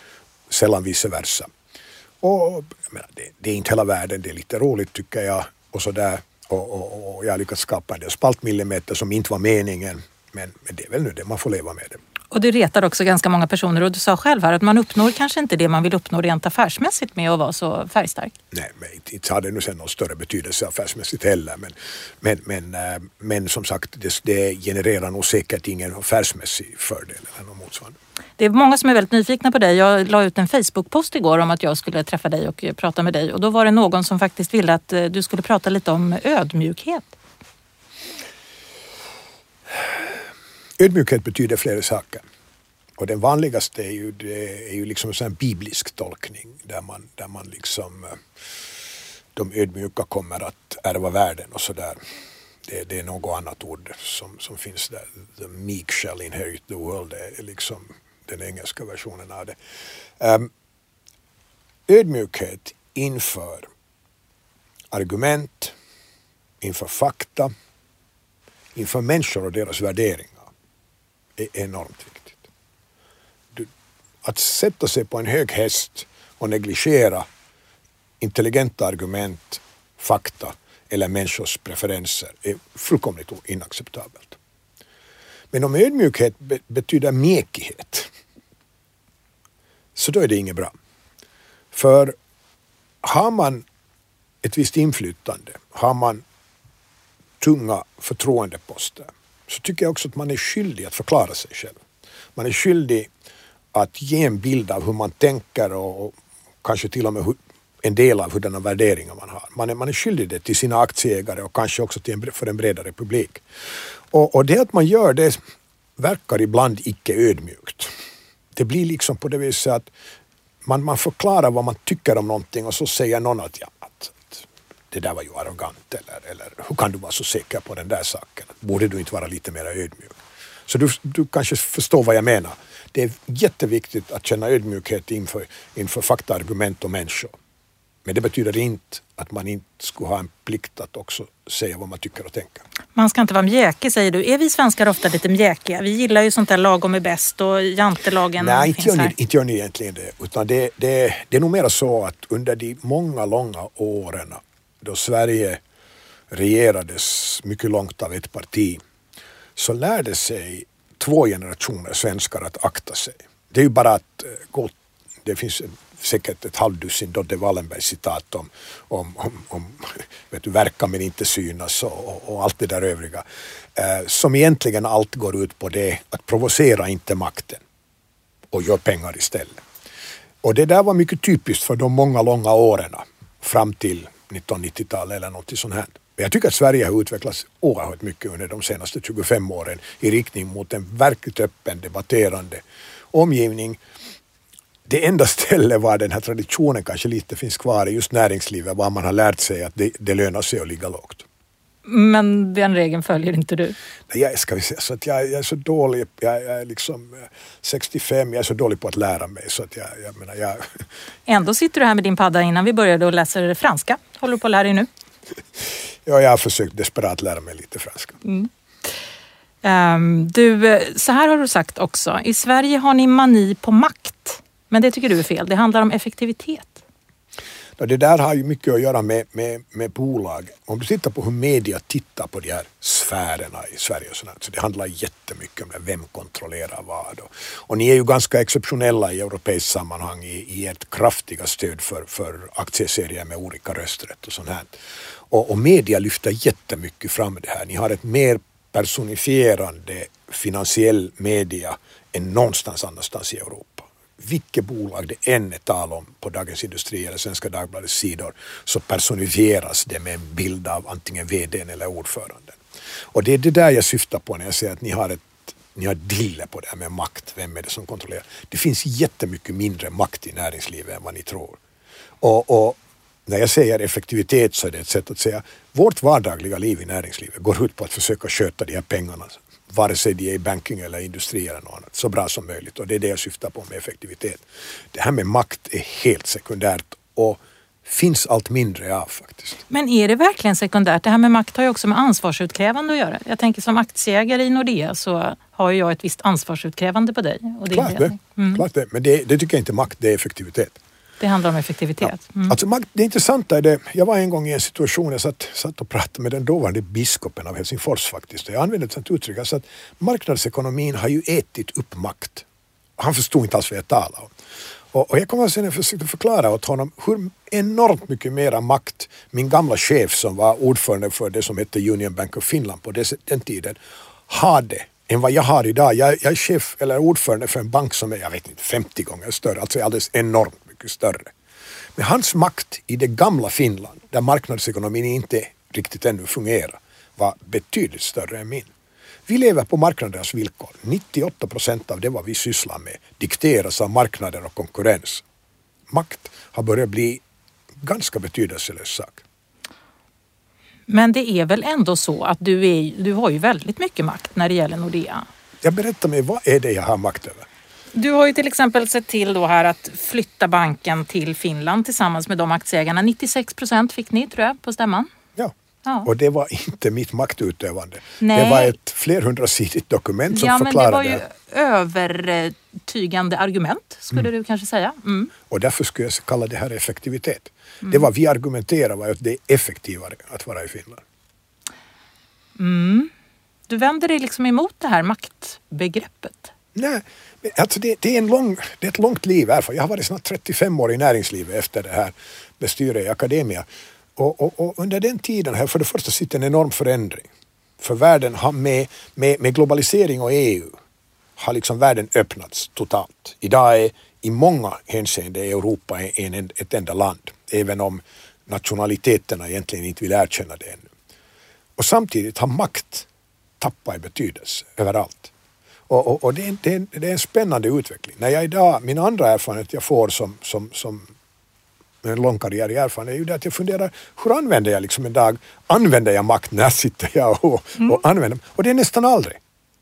Speaker 2: sällan vice versa. Och menar, det, det, är inte hela världen, det är lite roligt tycker jag och sådär. Och, och, och jag har lyckats skapa en del spaltmillimeter som inte var meningen. Men, men det är väl nu det, man får leva med det.
Speaker 1: Och det retar också ganska många personer och du sa själv här att man uppnår kanske inte det man vill uppnå rent affärsmässigt med att vara så färgstark.
Speaker 2: Nej, men inte hade det nu sen någon större betydelse affärsmässigt heller. Men, men, men, äh, men som sagt, det, det genererar nog säkert ingen affärsmässig fördel eller något motsvarande.
Speaker 1: Det är många som är väldigt nyfikna på dig. Jag la ut en Facebook-post igår om att jag skulle träffa dig och eh, prata med dig och då var det någon som faktiskt ville att eh, du skulle prata lite om ödmjukhet.
Speaker 2: Ödmjukhet betyder flera saker. Och den vanligaste är ju, det är ju liksom en biblisk tolkning där man, där man liksom eh, de ödmjuka kommer att ärva världen och sådär. Det, det är något annat ord som, som finns där. The meek shall inherit the world. Det är liksom den engelska versionen av det. Um, ödmjukhet inför argument, inför fakta, inför människor och deras värderingar är enormt viktigt. Du, att sätta sig på en hög häst och negligera intelligenta argument, fakta eller människors preferenser är fullkomligt inacceptabelt. Men om ödmjukhet betyder mjäkighet så då är det inget bra. För har man ett visst inflytande, har man tunga förtroendeposter så tycker jag också att man är skyldig att förklara sig själv. Man är skyldig att ge en bild av hur man tänker och, och kanske till och med hur, en del av hurdana värderingar man har. Man är, man är skyldig det till sina aktieägare och kanske också till en, för en bredare publik. Och, och det att man gör det verkar ibland icke ödmjukt. Det blir liksom på det viset att man, man förklarar vad man tycker om någonting och så säger någon att ja, att, att det där var ju arrogant eller, eller hur kan du vara så säker på den där saken? Borde du inte vara lite mer ödmjuk? Så du, du kanske förstår vad jag menar. Det är jätteviktigt att känna ödmjukhet inför, inför faktaargument och människor. Men det betyder inte att man inte skulle ha en plikt att också säga vad man tycker och tänker.
Speaker 1: Man ska inte vara mjäkig säger du. Är vi svenskar ofta lite mjäkiga? Vi gillar ju sånt där lagom är bäst och jantelagen
Speaker 2: Nej, inte gör, ni, inte gör ni egentligen det. Utan det, det, det är nog mer så att under de många, långa åren då Sverige regerades mycket långt av ett parti så lärde sig två generationer svenskar att akta sig. Det är ju bara att eh, gå, det finns säkert ett halvdussin Dodde Wallenberg citat om, om, om, om vet du, verka men inte synas och, och, och allt det där övriga. Eh, som egentligen allt går ut på det att provocera inte makten och gör pengar istället. Och det där var mycket typiskt för de många långa åren fram till 1990-talet eller något sånt här. Men jag tycker att Sverige har utvecklats oerhört mycket under de senaste 25 åren i riktning mot en verkligt öppen, debatterande omgivning. Det enda stället var den här traditionen kanske lite finns kvar är just näringslivet, var man har lärt sig att det, det lönar sig att ligga lågt.
Speaker 1: Men den regeln följer inte du.
Speaker 2: Jag, ska vi säga, så att jag, jag är så dålig, jag, jag är liksom eh, 65, jag är så dålig på att lära mig så att jag, jag menar, jag,
Speaker 1: Ändå sitter du här med din padda innan vi började och läser franska. Håller du på att lära dig nu?
Speaker 2: ja, jag har försökt desperat lära mig lite franska.
Speaker 1: Ehm, du, eh, så här har du sagt också. I Sverige har ni mani på makt. Men det tycker du är fel. Det handlar om effektivitet.
Speaker 2: Och det där har ju mycket att göra med, med, med bolag. Om du tittar på hur media tittar på de här sfärerna i Sverige och sådär, så det handlar jättemycket om det, vem kontrollerar vad. Och, och ni är ju ganska exceptionella i europeiskt sammanhang i, i ert kraftiga stöd för, för aktieserier med olika rösträtt och sånt här. Och, och media lyfter jättemycket fram det här. Ni har ett mer personifierande finansiell media än någonstans annanstans i Europa vilket bolag det än är tal om på Dagens Industri eller Svenska Dagbladets sidor så personifieras det med en bild av antingen VDn eller ordföranden. Och det är det där jag syftar på när jag säger att ni har ett ni har dille på det här med makt, vem är det som kontrollerar? Det finns jättemycket mindre makt i näringslivet än vad ni tror. Och, och när jag säger effektivitet så är det ett sätt att säga vårt vardagliga liv i näringslivet går ut på att försöka sköta de här pengarna vare sig de är i banking eller industri eller något annat, så bra som möjligt. Och det är det jag syftar på med effektivitet. Det här med makt är helt sekundärt och finns allt mindre av faktiskt.
Speaker 1: Men är det verkligen sekundärt? Det här med makt har ju också med ansvarsutkrävande att göra. Jag tänker som aktieägare i Nordea så har ju jag ett visst ansvarsutkrävande på dig. Och din
Speaker 2: Klart det.
Speaker 1: Mm.
Speaker 2: klart det. men det, det tycker jag inte är makt, det är effektivitet.
Speaker 1: Det handlar om effektivitet. Mm.
Speaker 2: Alltså, det intressanta är det, jag var en gång i en situation, jag satt, satt och pratade med den dåvarande biskopen av Helsingfors faktiskt. Jag använde ett sånt uttryck, alltså att marknadsekonomin har ju ätit upp makt. Han förstod inte alls vad jag talade om. Och, och jag kommer sen och försökte förklara åt honom hur enormt mycket mera makt min gamla chef som var ordförande för det som hette Union Bank of Finland på den tiden hade än vad jag har idag. Jag, jag är chef eller ordförande för en bank som är, jag vet inte, 50 gånger större, alltså alldeles enormt mycket större. Men hans makt i det gamla Finland, där marknadsekonomin inte riktigt ännu fungerar, var betydligt större än min. Vi lever på marknadernas villkor. 98 procent av det vad vi sysslar med dikteras av marknader och konkurrens. Makt har börjat bli ganska betydelselös sak.
Speaker 1: Men det är väl ändå så att du, är, du har ju väldigt mycket makt när det gäller Nordea.
Speaker 2: Jag berättar mig, vad är det jag har makt över?
Speaker 1: Du har ju till exempel sett till då här att flytta banken till Finland tillsammans med de aktieägarna. 96 procent fick ni tror jag på stämman.
Speaker 2: Ja.
Speaker 1: Ja.
Speaker 2: Och det var inte mitt maktutövande.
Speaker 1: Nej.
Speaker 2: Det var ett flerhundrasidigt dokument som
Speaker 1: Ja, men det
Speaker 2: förklarade
Speaker 1: var ju övertygande argument, skulle mm. du kanske säga. Mm.
Speaker 2: Och därför skulle jag kalla det här effektivitet. Mm. Det var vi argumenterar var att det är effektivare att vara i Finland.
Speaker 1: Mm. Du vänder dig liksom emot det här maktbegreppet?
Speaker 2: Nej, alltså det, det, är en lång, det är ett långt liv här. Jag har varit snart 35 år i näringslivet efter det här bestyret i Akademia. Och, och, och, under den tiden här, för det första sitter en enorm förändring. För världen har med, med, med globalisering och EU har liksom världen öppnats totalt. Idag är i många hänseenden Europa en, en, ett enda land, även om nationaliteterna egentligen inte vill erkänna det ännu. Och samtidigt har makt tappat i betydelse överallt. Och, och, och det, är, det, är, det, är, en spännande utveckling. När jag idag, min andra erfarenhet jag får som, som, som en lång karriär i erfarenhet är ju det att jag funderar, hur använder jag liksom en dag, använder jag makt, när sitter jag och, mm. och använder Och det är nästan aldrig.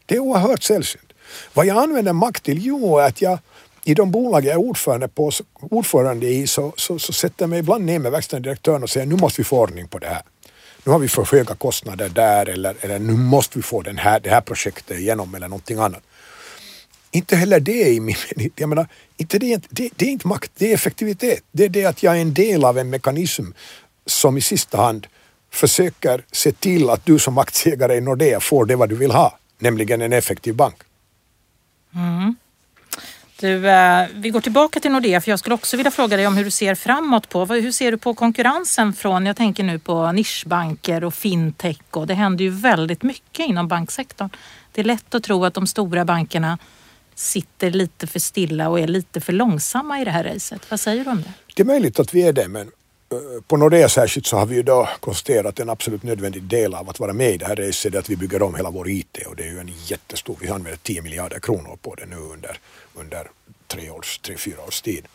Speaker 2: Det är oerhört sällsynt. Vad jag använder makt till, jo, är att jag i de bolag jag är ordförande, på, ordförande i så, så, så sätter jag mig ibland ner med verkställande direktören och säger nu måste vi få ordning på det här. Nu har vi för höga kostnader där eller, eller nu måste vi få den här, det här projektet igenom eller någonting annat. Inte heller det är i min jag menar, inte det, det, det är inte makt, det är effektivitet. Det är det att jag är en del av en mekanism som i sista hand försöker se till att du som aktieägare i Nordea får det vad du vill ha, nämligen en effektiv bank.
Speaker 1: Mm. Du, eh, vi går tillbaka till Nordea för jag skulle också vilja fråga dig om hur du ser framåt på, hur ser du på konkurrensen från, jag tänker nu på nischbanker och fintech och det händer ju väldigt mycket inom banksektorn. Det är lätt att tro att de stora bankerna sitter lite för stilla och är lite för långsamma i det här racet. Vad säger du om det?
Speaker 2: Det är möjligt att vi är det men Eh, på Nordea särskilt så har vi ju då konstaterat att en absolut nödvändig del av att vara med i det här racet är att vi bygger om hela vår IT och det är ju en jättestor, vi använder 10 miljarder kronor på det nu under, under tre, års, tre, fyra års tid.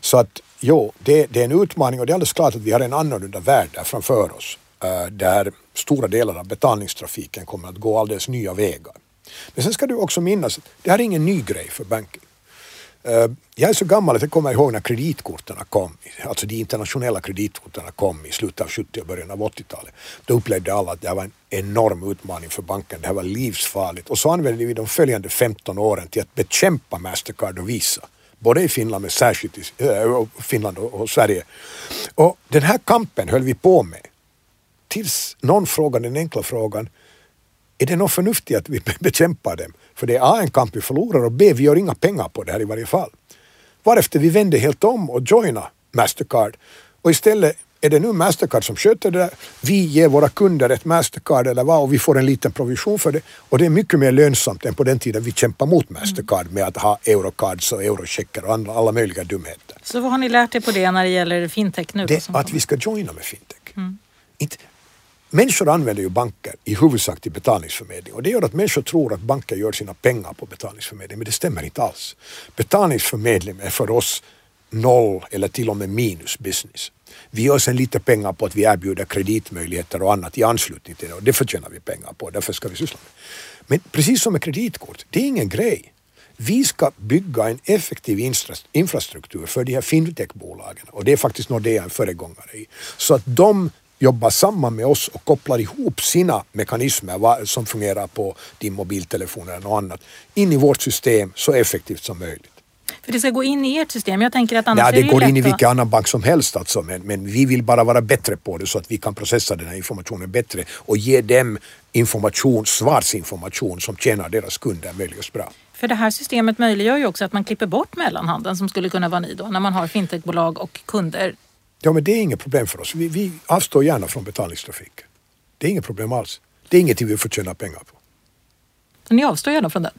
Speaker 2: Så att jo, det, det är en utmaning och det är alldeles klart att vi har en annorlunda värld där framför oss eh, där stora delar av betalningstrafiken kommer att gå alldeles nya vägar. Men sen ska du också minnas det här är ingen ny grej för banking. Eh, jag är så gammal att jag kommer ihåg när kreditkorten kom, alltså de internationella kreditkorten kom i slutet av 70 och början av 80-talet. Då upplevde alla att det här var en enorm utmaning för banken, det här var livsfarligt. Och så använde vi de följande 15 åren till att bekämpa Mastercard och Visa. Både i Finland men särskilt i äh, Finland och, och Sverige. Och den här kampen höll vi på med tills någon frågade den enkla frågan är det något förnuftigt att vi bekämpar dem? För det är A en kamp vi förlorar och B vi gör inga pengar på det här i varje fall. Varefter vi vände helt om och joina Mastercard och istället är det nu Mastercard som sköter det där. Vi ger våra kunder ett Mastercard eller vad och vi får en liten provision för det och det är mycket mer lönsamt än på den tiden vi kämpade mot Mastercard med att ha eurocards och eurocheckar och andra, alla möjliga dumheter.
Speaker 1: Så vad har ni lärt er på det när det gäller fintech nu?
Speaker 2: Det, att vi ska joina med fintech. Mm. Inte, Människor använder ju banker i huvudsak till betalningsförmedling och det gör att människor tror att banker gör sina pengar på betalningsförmedling men det stämmer inte alls. Betalningsförmedling är för oss noll eller till och med minus business. Vi gör sen lite pengar på att vi erbjuder kreditmöjligheter och annat i anslutning till det och det förtjänar vi pengar på, därför ska vi syssla med Men precis som med kreditkort, det är ingen grej. Vi ska bygga en effektiv infrastruktur för de här fintechbolagen och det är faktiskt Nordea en föregångare i. Så att de jobbar samman med oss och kopplar ihop sina mekanismer som fungerar på din mobiltelefon eller något annat in i vårt system så effektivt som möjligt.
Speaker 1: För det ska gå in i ert system? Jag tänker att annars
Speaker 2: Nej, det,
Speaker 1: det
Speaker 2: går in i vilken annan bank som helst alltså, men, men vi vill bara vara bättre på det så att vi kan processa den här informationen bättre och ge dem information, svarsinformation som tjänar deras kunder möjligast bra.
Speaker 1: För det här systemet möjliggör ju också att man klipper bort mellanhanden som skulle kunna vara ni då när man har fintechbolag och kunder
Speaker 2: Ja, men det är inget problem för oss. Vi, vi avstår gärna från betalningstrafik. Det är inget problem alls. Det är ingenting vi får tjäna pengar på.
Speaker 1: Ni avstår gärna från den?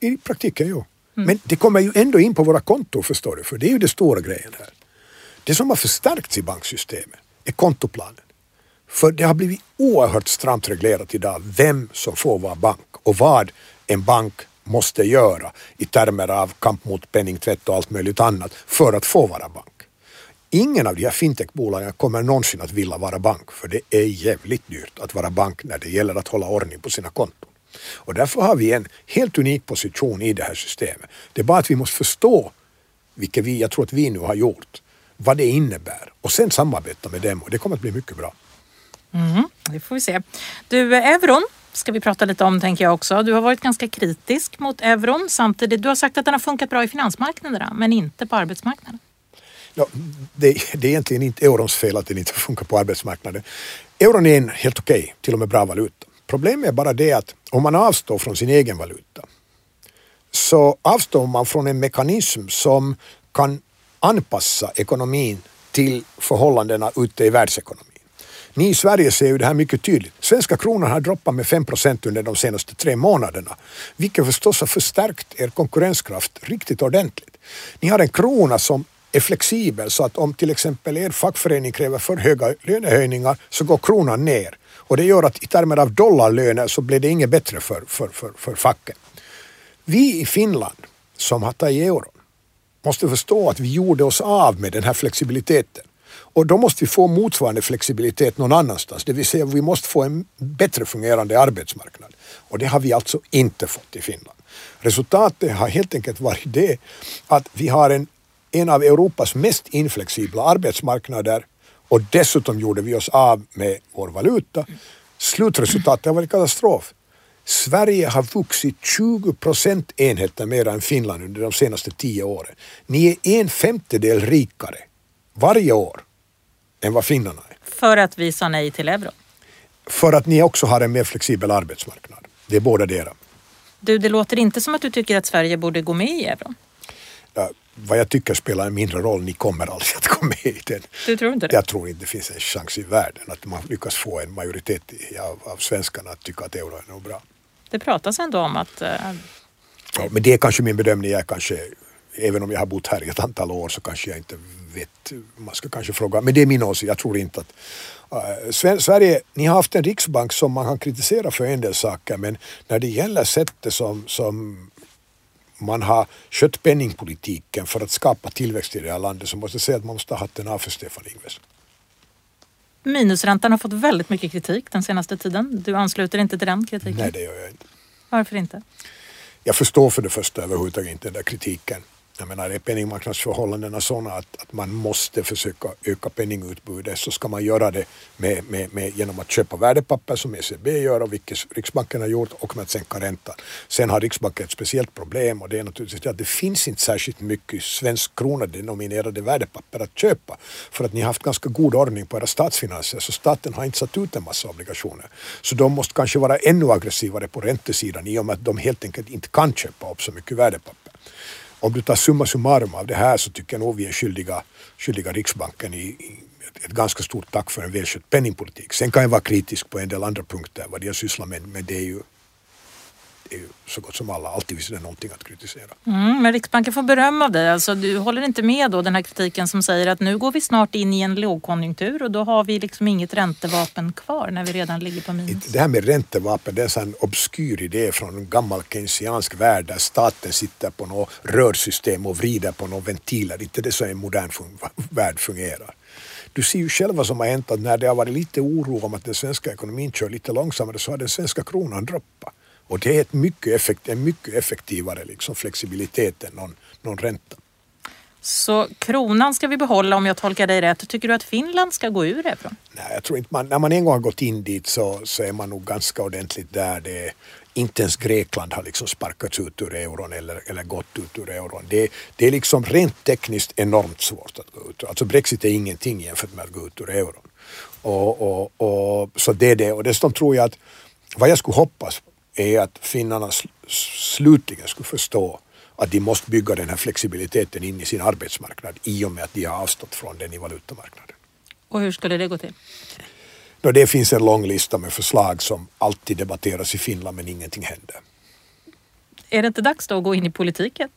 Speaker 2: I praktiken, jo. Mm. Men det kommer ju ändå in på våra konton, förstår du, för det är ju det stora grejen här. Det som har förstärkts i banksystemet är kontoplanen. För det har blivit oerhört stramt reglerat idag vem som får vara bank och vad en bank måste göra i termer av kamp mot penningtvätt och allt möjligt annat för att få vara bank. Ingen av de här fintechbolagen kommer någonsin att vilja vara bank för det är jävligt dyrt att vara bank när det gäller att hålla ordning på sina konton. Och därför har vi en helt unik position i det här systemet. Det är bara att vi måste förstå, vilket vi, jag tror att vi nu har gjort, vad det innebär och sen samarbeta med dem och det kommer att bli mycket bra.
Speaker 1: Mm, det får vi se. Du, euron ska vi prata lite om tänker jag också. Du har varit ganska kritisk mot euron samtidigt. Du har sagt att den har funkat bra i finansmarknaderna men inte på arbetsmarknaden.
Speaker 2: Ja, det, det, är egentligen inte eurons fel att den inte funkar på arbetsmarknaden. Euron är en helt okej, okay, till och med bra valuta. Problemet är bara det att om man avstår från sin egen valuta så avstår man från en mekanism som kan anpassa ekonomin till förhållandena ute i världsekonomin. Ni i Sverige ser ju det här mycket tydligt. Svenska kronan har droppat med 5 procent under de senaste tre månaderna, vilket förstås har förstärkt er konkurrenskraft riktigt ordentligt. Ni har en krona som är flexibel så att om till exempel er fackförening kräver för höga lönehöjningar så går kronan ner. Och det gör att i termer av dollarlöner så blir det inget bättre för, för, för, för facken. Vi i Finland som har tagit euron måste förstå att vi gjorde oss av med den här flexibiliteten. Och då måste vi få motsvarande flexibilitet någon annanstans, det vill säga vi måste få en bättre fungerande arbetsmarknad. Och det har vi alltså inte fått i Finland. Resultatet har helt enkelt varit det att vi har en, en av Europas mest inflexibla arbetsmarknader och dessutom gjorde vi oss av med vår valuta. Slutresultatet har varit katastrof. Sverige har vuxit 20 procentenheter mer än Finland under de senaste tio åren. Ni är en femtedel rikare varje år än vad finnarna är.
Speaker 1: För att vi sa nej till euron?
Speaker 2: För att ni också har en mer flexibel arbetsmarknad. Det är båda dera.
Speaker 1: Du, det låter inte som att du tycker att Sverige borde gå med i euron.
Speaker 2: Ja, vad jag tycker spelar en mindre roll. Ni kommer aldrig att gå med i den.
Speaker 1: Du tror inte det?
Speaker 2: Jag tror inte det finns en chans i världen att man lyckas få en majoritet av, av svenskarna att tycka att euron är bra.
Speaker 1: Det pratas ändå om att... Uh...
Speaker 2: Ja, men det är kanske min bedömning. Jag kanske, även om jag har bott här i ett antal år så kanske jag inte vet. Man ska kanske fråga. Men det är min åsikt. Jag tror inte att uh, Sverige, ni har haft en riksbank som man kan kritisera för en del saker men när det gäller sättet som, som man har skött penningpolitiken för att skapa tillväxt i det här landet så måste jag säga att man måste ha hatten av för Stefan Ingves.
Speaker 1: Minusräntan har fått väldigt mycket kritik den senaste tiden. Du ansluter inte till den kritiken?
Speaker 2: Nej, det gör jag inte.
Speaker 1: Varför inte?
Speaker 2: Jag förstår för det första överhuvudtaget inte den där kritiken. Jag menar, är penningmarknadsförhållandena sådana att, att man måste försöka öka penningutbudet så ska man göra det med, med, med, genom att köpa värdepapper som ECB gör och vilket Riksbanken har gjort och med att sänka räntan. Sen har Riksbanken ett speciellt problem och det är naturligtvis att det finns inte särskilt mycket svensk krona denominerade värdepapper att köpa för att ni har haft ganska god ordning på era statsfinanser så staten har inte satt ut en massa obligationer. Så de måste kanske vara ännu aggressivare på räntesidan i och med att de helt enkelt inte kan köpa upp så mycket värdepapper om du tar summa summarum av det här så tycker jag nog vi är skyldiga, skyldiga Riksbanken i, i ett, ett ganska stort tack för en välskött penningpolitik. Sen kan jag vara kritisk på en del andra punkter vad de sysslar med, men det är ju är ju så gott som alla. Alltid det någonting att kritisera.
Speaker 1: Mm, men Riksbanken får beröm av dig. Alltså, du håller inte med då den här kritiken som säger att nu går vi snart in i en lågkonjunktur och då har vi liksom inget räntevapen kvar när vi redan ligger på minus.
Speaker 2: Det här med räntevapen det är en obskyr idé från en gammal keynesiansk värld där staten sitter på något rörsystem och vrider på några ventiler. Inte det så en modern fun värld fungerar. Du ser ju själv vad som har hänt att när det har varit lite oro om att den svenska ekonomin kör lite långsammare så har den svenska kronan droppat. Och det är mycket effekt, en mycket effektivare liksom flexibilitet än någon, någon ränta.
Speaker 1: Så kronan ska vi behålla om jag tolkar dig rätt. Tycker du att Finland ska gå ur euron?
Speaker 2: Nej, jag tror inte man, när man en gång har gått in dit så, så är man nog ganska ordentligt där. Det är, inte ens Grekland har liksom sparkats ut ur euron eller, eller gått ut ur euron. Det, det är liksom rent tekniskt enormt svårt att gå ut. Alltså Brexit är ingenting jämfört med att gå ut ur euron. Och, och, och, så det är det. Och dessutom tror jag att vad jag skulle hoppas är att finnarna slutligen skulle förstå att de måste bygga den här flexibiliteten in i sin arbetsmarknad i och med att de har avstått från den i valutamarknaden.
Speaker 1: Och hur skulle det gå till?
Speaker 2: Då det finns en lång lista med förslag som alltid debatteras i Finland men ingenting händer.
Speaker 1: Är det inte dags då att gå in i politiken?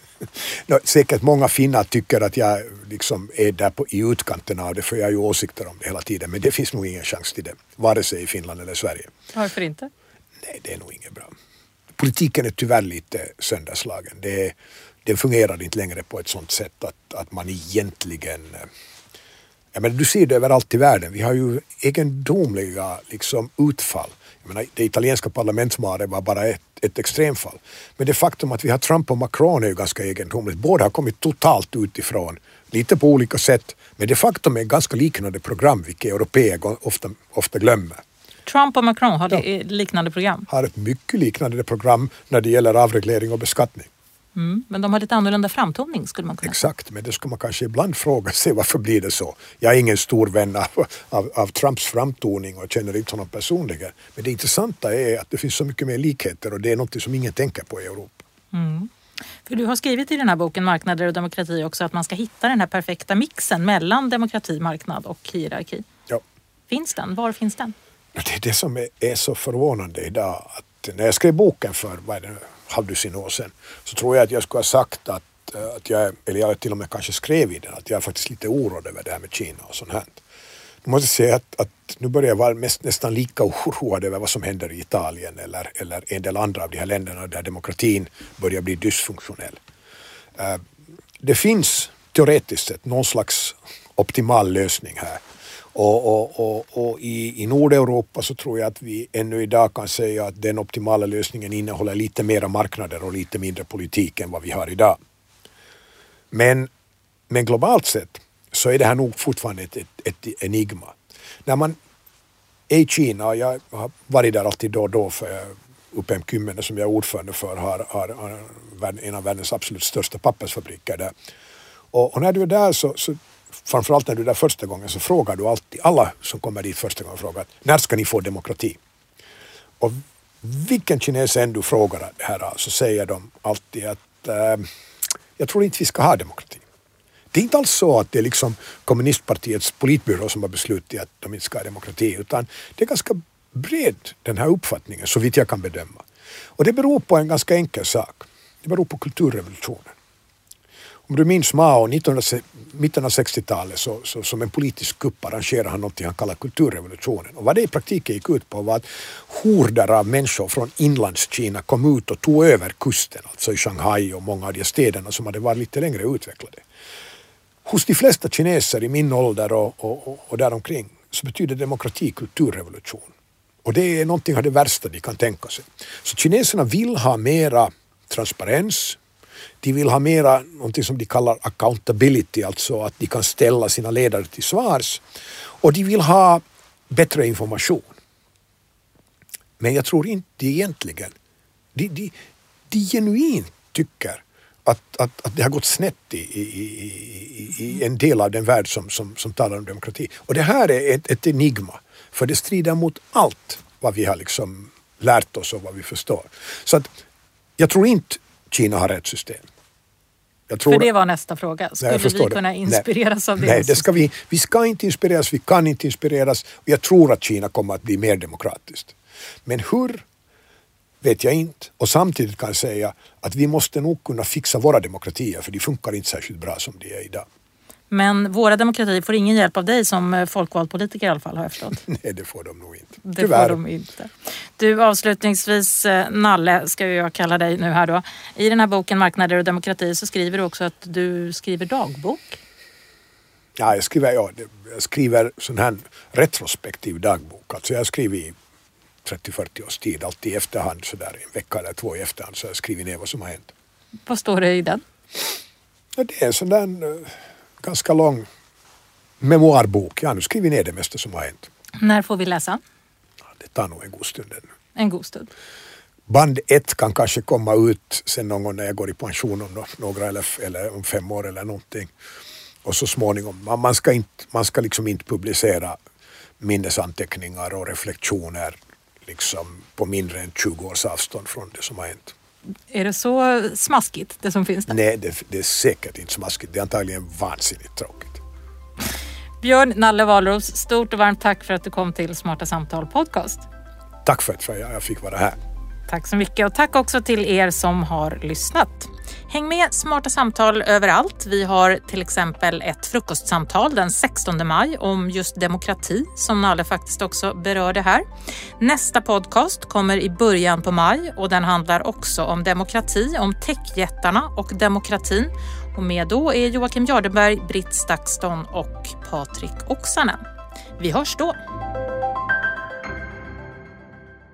Speaker 2: no, säkert många finnar tycker att jag liksom är där på, i utkanten av det för jag har ju åsikter om det hela tiden men det finns nog ingen chans till det vare sig i Finland eller Sverige.
Speaker 1: Varför inte?
Speaker 2: Nej, det är nog inget bra. Politiken är tyvärr lite sönderslagen. Det, den fungerar inte längre på ett sånt sätt att, att man egentligen eh, jag menar, du ser det överallt i världen. Vi har ju egendomliga liksom, utfall. Jag menar, det italienska parlamentsvalet var bara ett, ett extremfall. Men det faktum att vi har Trump och Macron är ju ganska egendomligt. Båda har kommit totalt utifrån, lite på olika sätt. Men det faktum är ganska liknande program, vilket europeer ofta, ofta glömmer.
Speaker 1: Trump och Macron har ja. liknande program.
Speaker 2: Har ett mycket liknande program när det gäller avreglering och beskattning.
Speaker 1: Mm, men de har lite annorlunda framtoning skulle man kunna.
Speaker 2: Exakt, men det skulle man kanske ibland fråga sig varför blir det så. Jag är ingen stor vän av, av, av, Trumps framtoning och känner inte honom personligen. Men det intressanta är att det finns så mycket mer likheter och det är något som ingen tänker på i Europa.
Speaker 1: Mm. För du har skrivit i den här boken Marknader och demokrati också att man ska hitta den här perfekta mixen mellan demokrati, marknad och hierarki.
Speaker 2: Ja.
Speaker 1: Finns den? Var finns den?
Speaker 2: Det är det som är, är så förvånande idag. Att när jag skrev boken för vad är det, halvdussin år sedan så tror jag att jag skulle ha sagt att, eh, att jag, eller jag till och med kanske skrev i den, att jag är faktiskt lite oroad över det här med Kina och sånt här. Jag måste säga att, att nu börjar jag vara mest, nästan lika oroad över vad som händer i Italien eller, eller en del andra av de här länderna där demokratin börjar bli dysfunktionell. Eh, det finns teoretiskt sett någon slags optimal lösning här. Och, och, och, och, i, i Nordeuropa så tror jag att vi ännu idag kan säga att den optimala lösningen innehåller lite mera marknader och lite mindre politik än vad vi har idag. Men, men globalt sett så är det här nog fortfarande ett, ett, ett enigma. När man är i Kina, och jag har varit där alltid då och då för UPM Kymmene som jag är ordförande för har, har, har en av världens absolut största pappersfabriker där. Och, och när du är där så, så framförallt när du är där första gången så frågar du alltid, alla som kommer dit första gången frågar när ska ni få demokrati? Och vilken kines än du frågar det här så säger de alltid att eh, jag tror inte vi ska ha demokrati. Det är inte alls så att det är liksom kommunistpartiets politbyrå som har beslutat att de inte ska ha demokrati utan det är ganska bred den här uppfattningen så vitt jag kan bedöma. Och det beror på en ganska enkel sak. Det beror på kulturrevolutionen. Om du minns Mao, 19, mitten av 60-talet så, så, som en politisk kupp arrangerade han något han kallar kulturrevolutionen. Och vad det i praktiken gick ut på var att horder av människor från inlandskina kom ut och tog över kusten, alltså i Shanghai och många av de städerna som hade varit lite längre utvecklade. Hos de flesta kineser i min ålder och, och, och, och däromkring så betyder demokrati kulturrevolution. Och det är någonting av det värsta de kan tänka sig. Så kineserna vill ha mera transparens, de vill ha mera någonting som de kallar accountability, alltså att de kan ställa sina ledare till svars. Och de vill ha bättre information. Men jag tror inte egentligen, de, de, de genuint tycker att, att, att det har gått snett i, i, i, i en del av den värld som, som, som talar om demokrati. Och det här är ett, ett enigma, för det strider mot allt vad vi har liksom lärt oss och vad vi förstår. Så att jag tror inte Kina har rätt system.
Speaker 1: För det var nästa fråga. Skulle Nej, vi kunna inspireras
Speaker 2: Nej.
Speaker 1: av det?
Speaker 2: Nej, det ska vi, vi ska inte inspireras, vi kan inte inspireras. Jag tror att Kina kommer att bli mer demokratiskt. Men hur vet jag inte. Och samtidigt kan jag säga att vi måste nog kunna fixa våra demokratier för de funkar inte särskilt bra som de är idag.
Speaker 1: Men våra demokratier får ingen hjälp av dig som eh, folkvald politiker i alla fall har jag förstått.
Speaker 2: Nej, det får de nog inte.
Speaker 1: Det Tyvärr. får de inte. Du avslutningsvis, eh, Nalle ska jag kalla dig nu här då. I den här boken Marknader och demokrati så skriver du också att du skriver dagbok.
Speaker 2: Ja, jag skriver, ja, jag skriver sån här retrospektiv dagbok. Alltså jag skriver i 30-40 års tid, alltid i efterhand, så där en vecka eller två i efterhand, så jag skriver ner vad som har hänt.
Speaker 1: Vad står det i den?
Speaker 2: Ja, det är en sån där eh, ganska lång memoarbok. Jag har nu skrivit ner det mesta som har hänt.
Speaker 1: När får vi läsa?
Speaker 2: Det tar nog en god stund ännu.
Speaker 1: En god stund.
Speaker 2: Band ett kan kanske komma ut sen någon gång när jag går i pension om några eller, eller om fem år eller någonting. Och så småningom, man, man, ska, inte, man ska liksom inte publicera minnesanteckningar och reflektioner liksom på mindre än 20 års avstånd från det som har hänt.
Speaker 1: Är det så smaskigt det som finns där?
Speaker 2: Nej, det, det är säkert inte smaskigt. Det är antagligen vansinnigt tråkigt.
Speaker 1: Björn Nalle Wahlroos, stort och varmt tack för att du kom till Smarta Samtal Podcast.
Speaker 2: Tack för att jag fick vara här.
Speaker 1: Tack så mycket och tack också till er som har lyssnat. Häng med Smarta samtal överallt. Vi har till exempel ett frukostsamtal den 16 maj om just demokrati som Nalle faktiskt också berörde här. Nästa podcast kommer i början på maj och den handlar också om demokrati, om techjättarna och demokratin. Och med då är Joakim Jardenberg, Britt Stakston och Patrik Oksanen. Vi hörs då!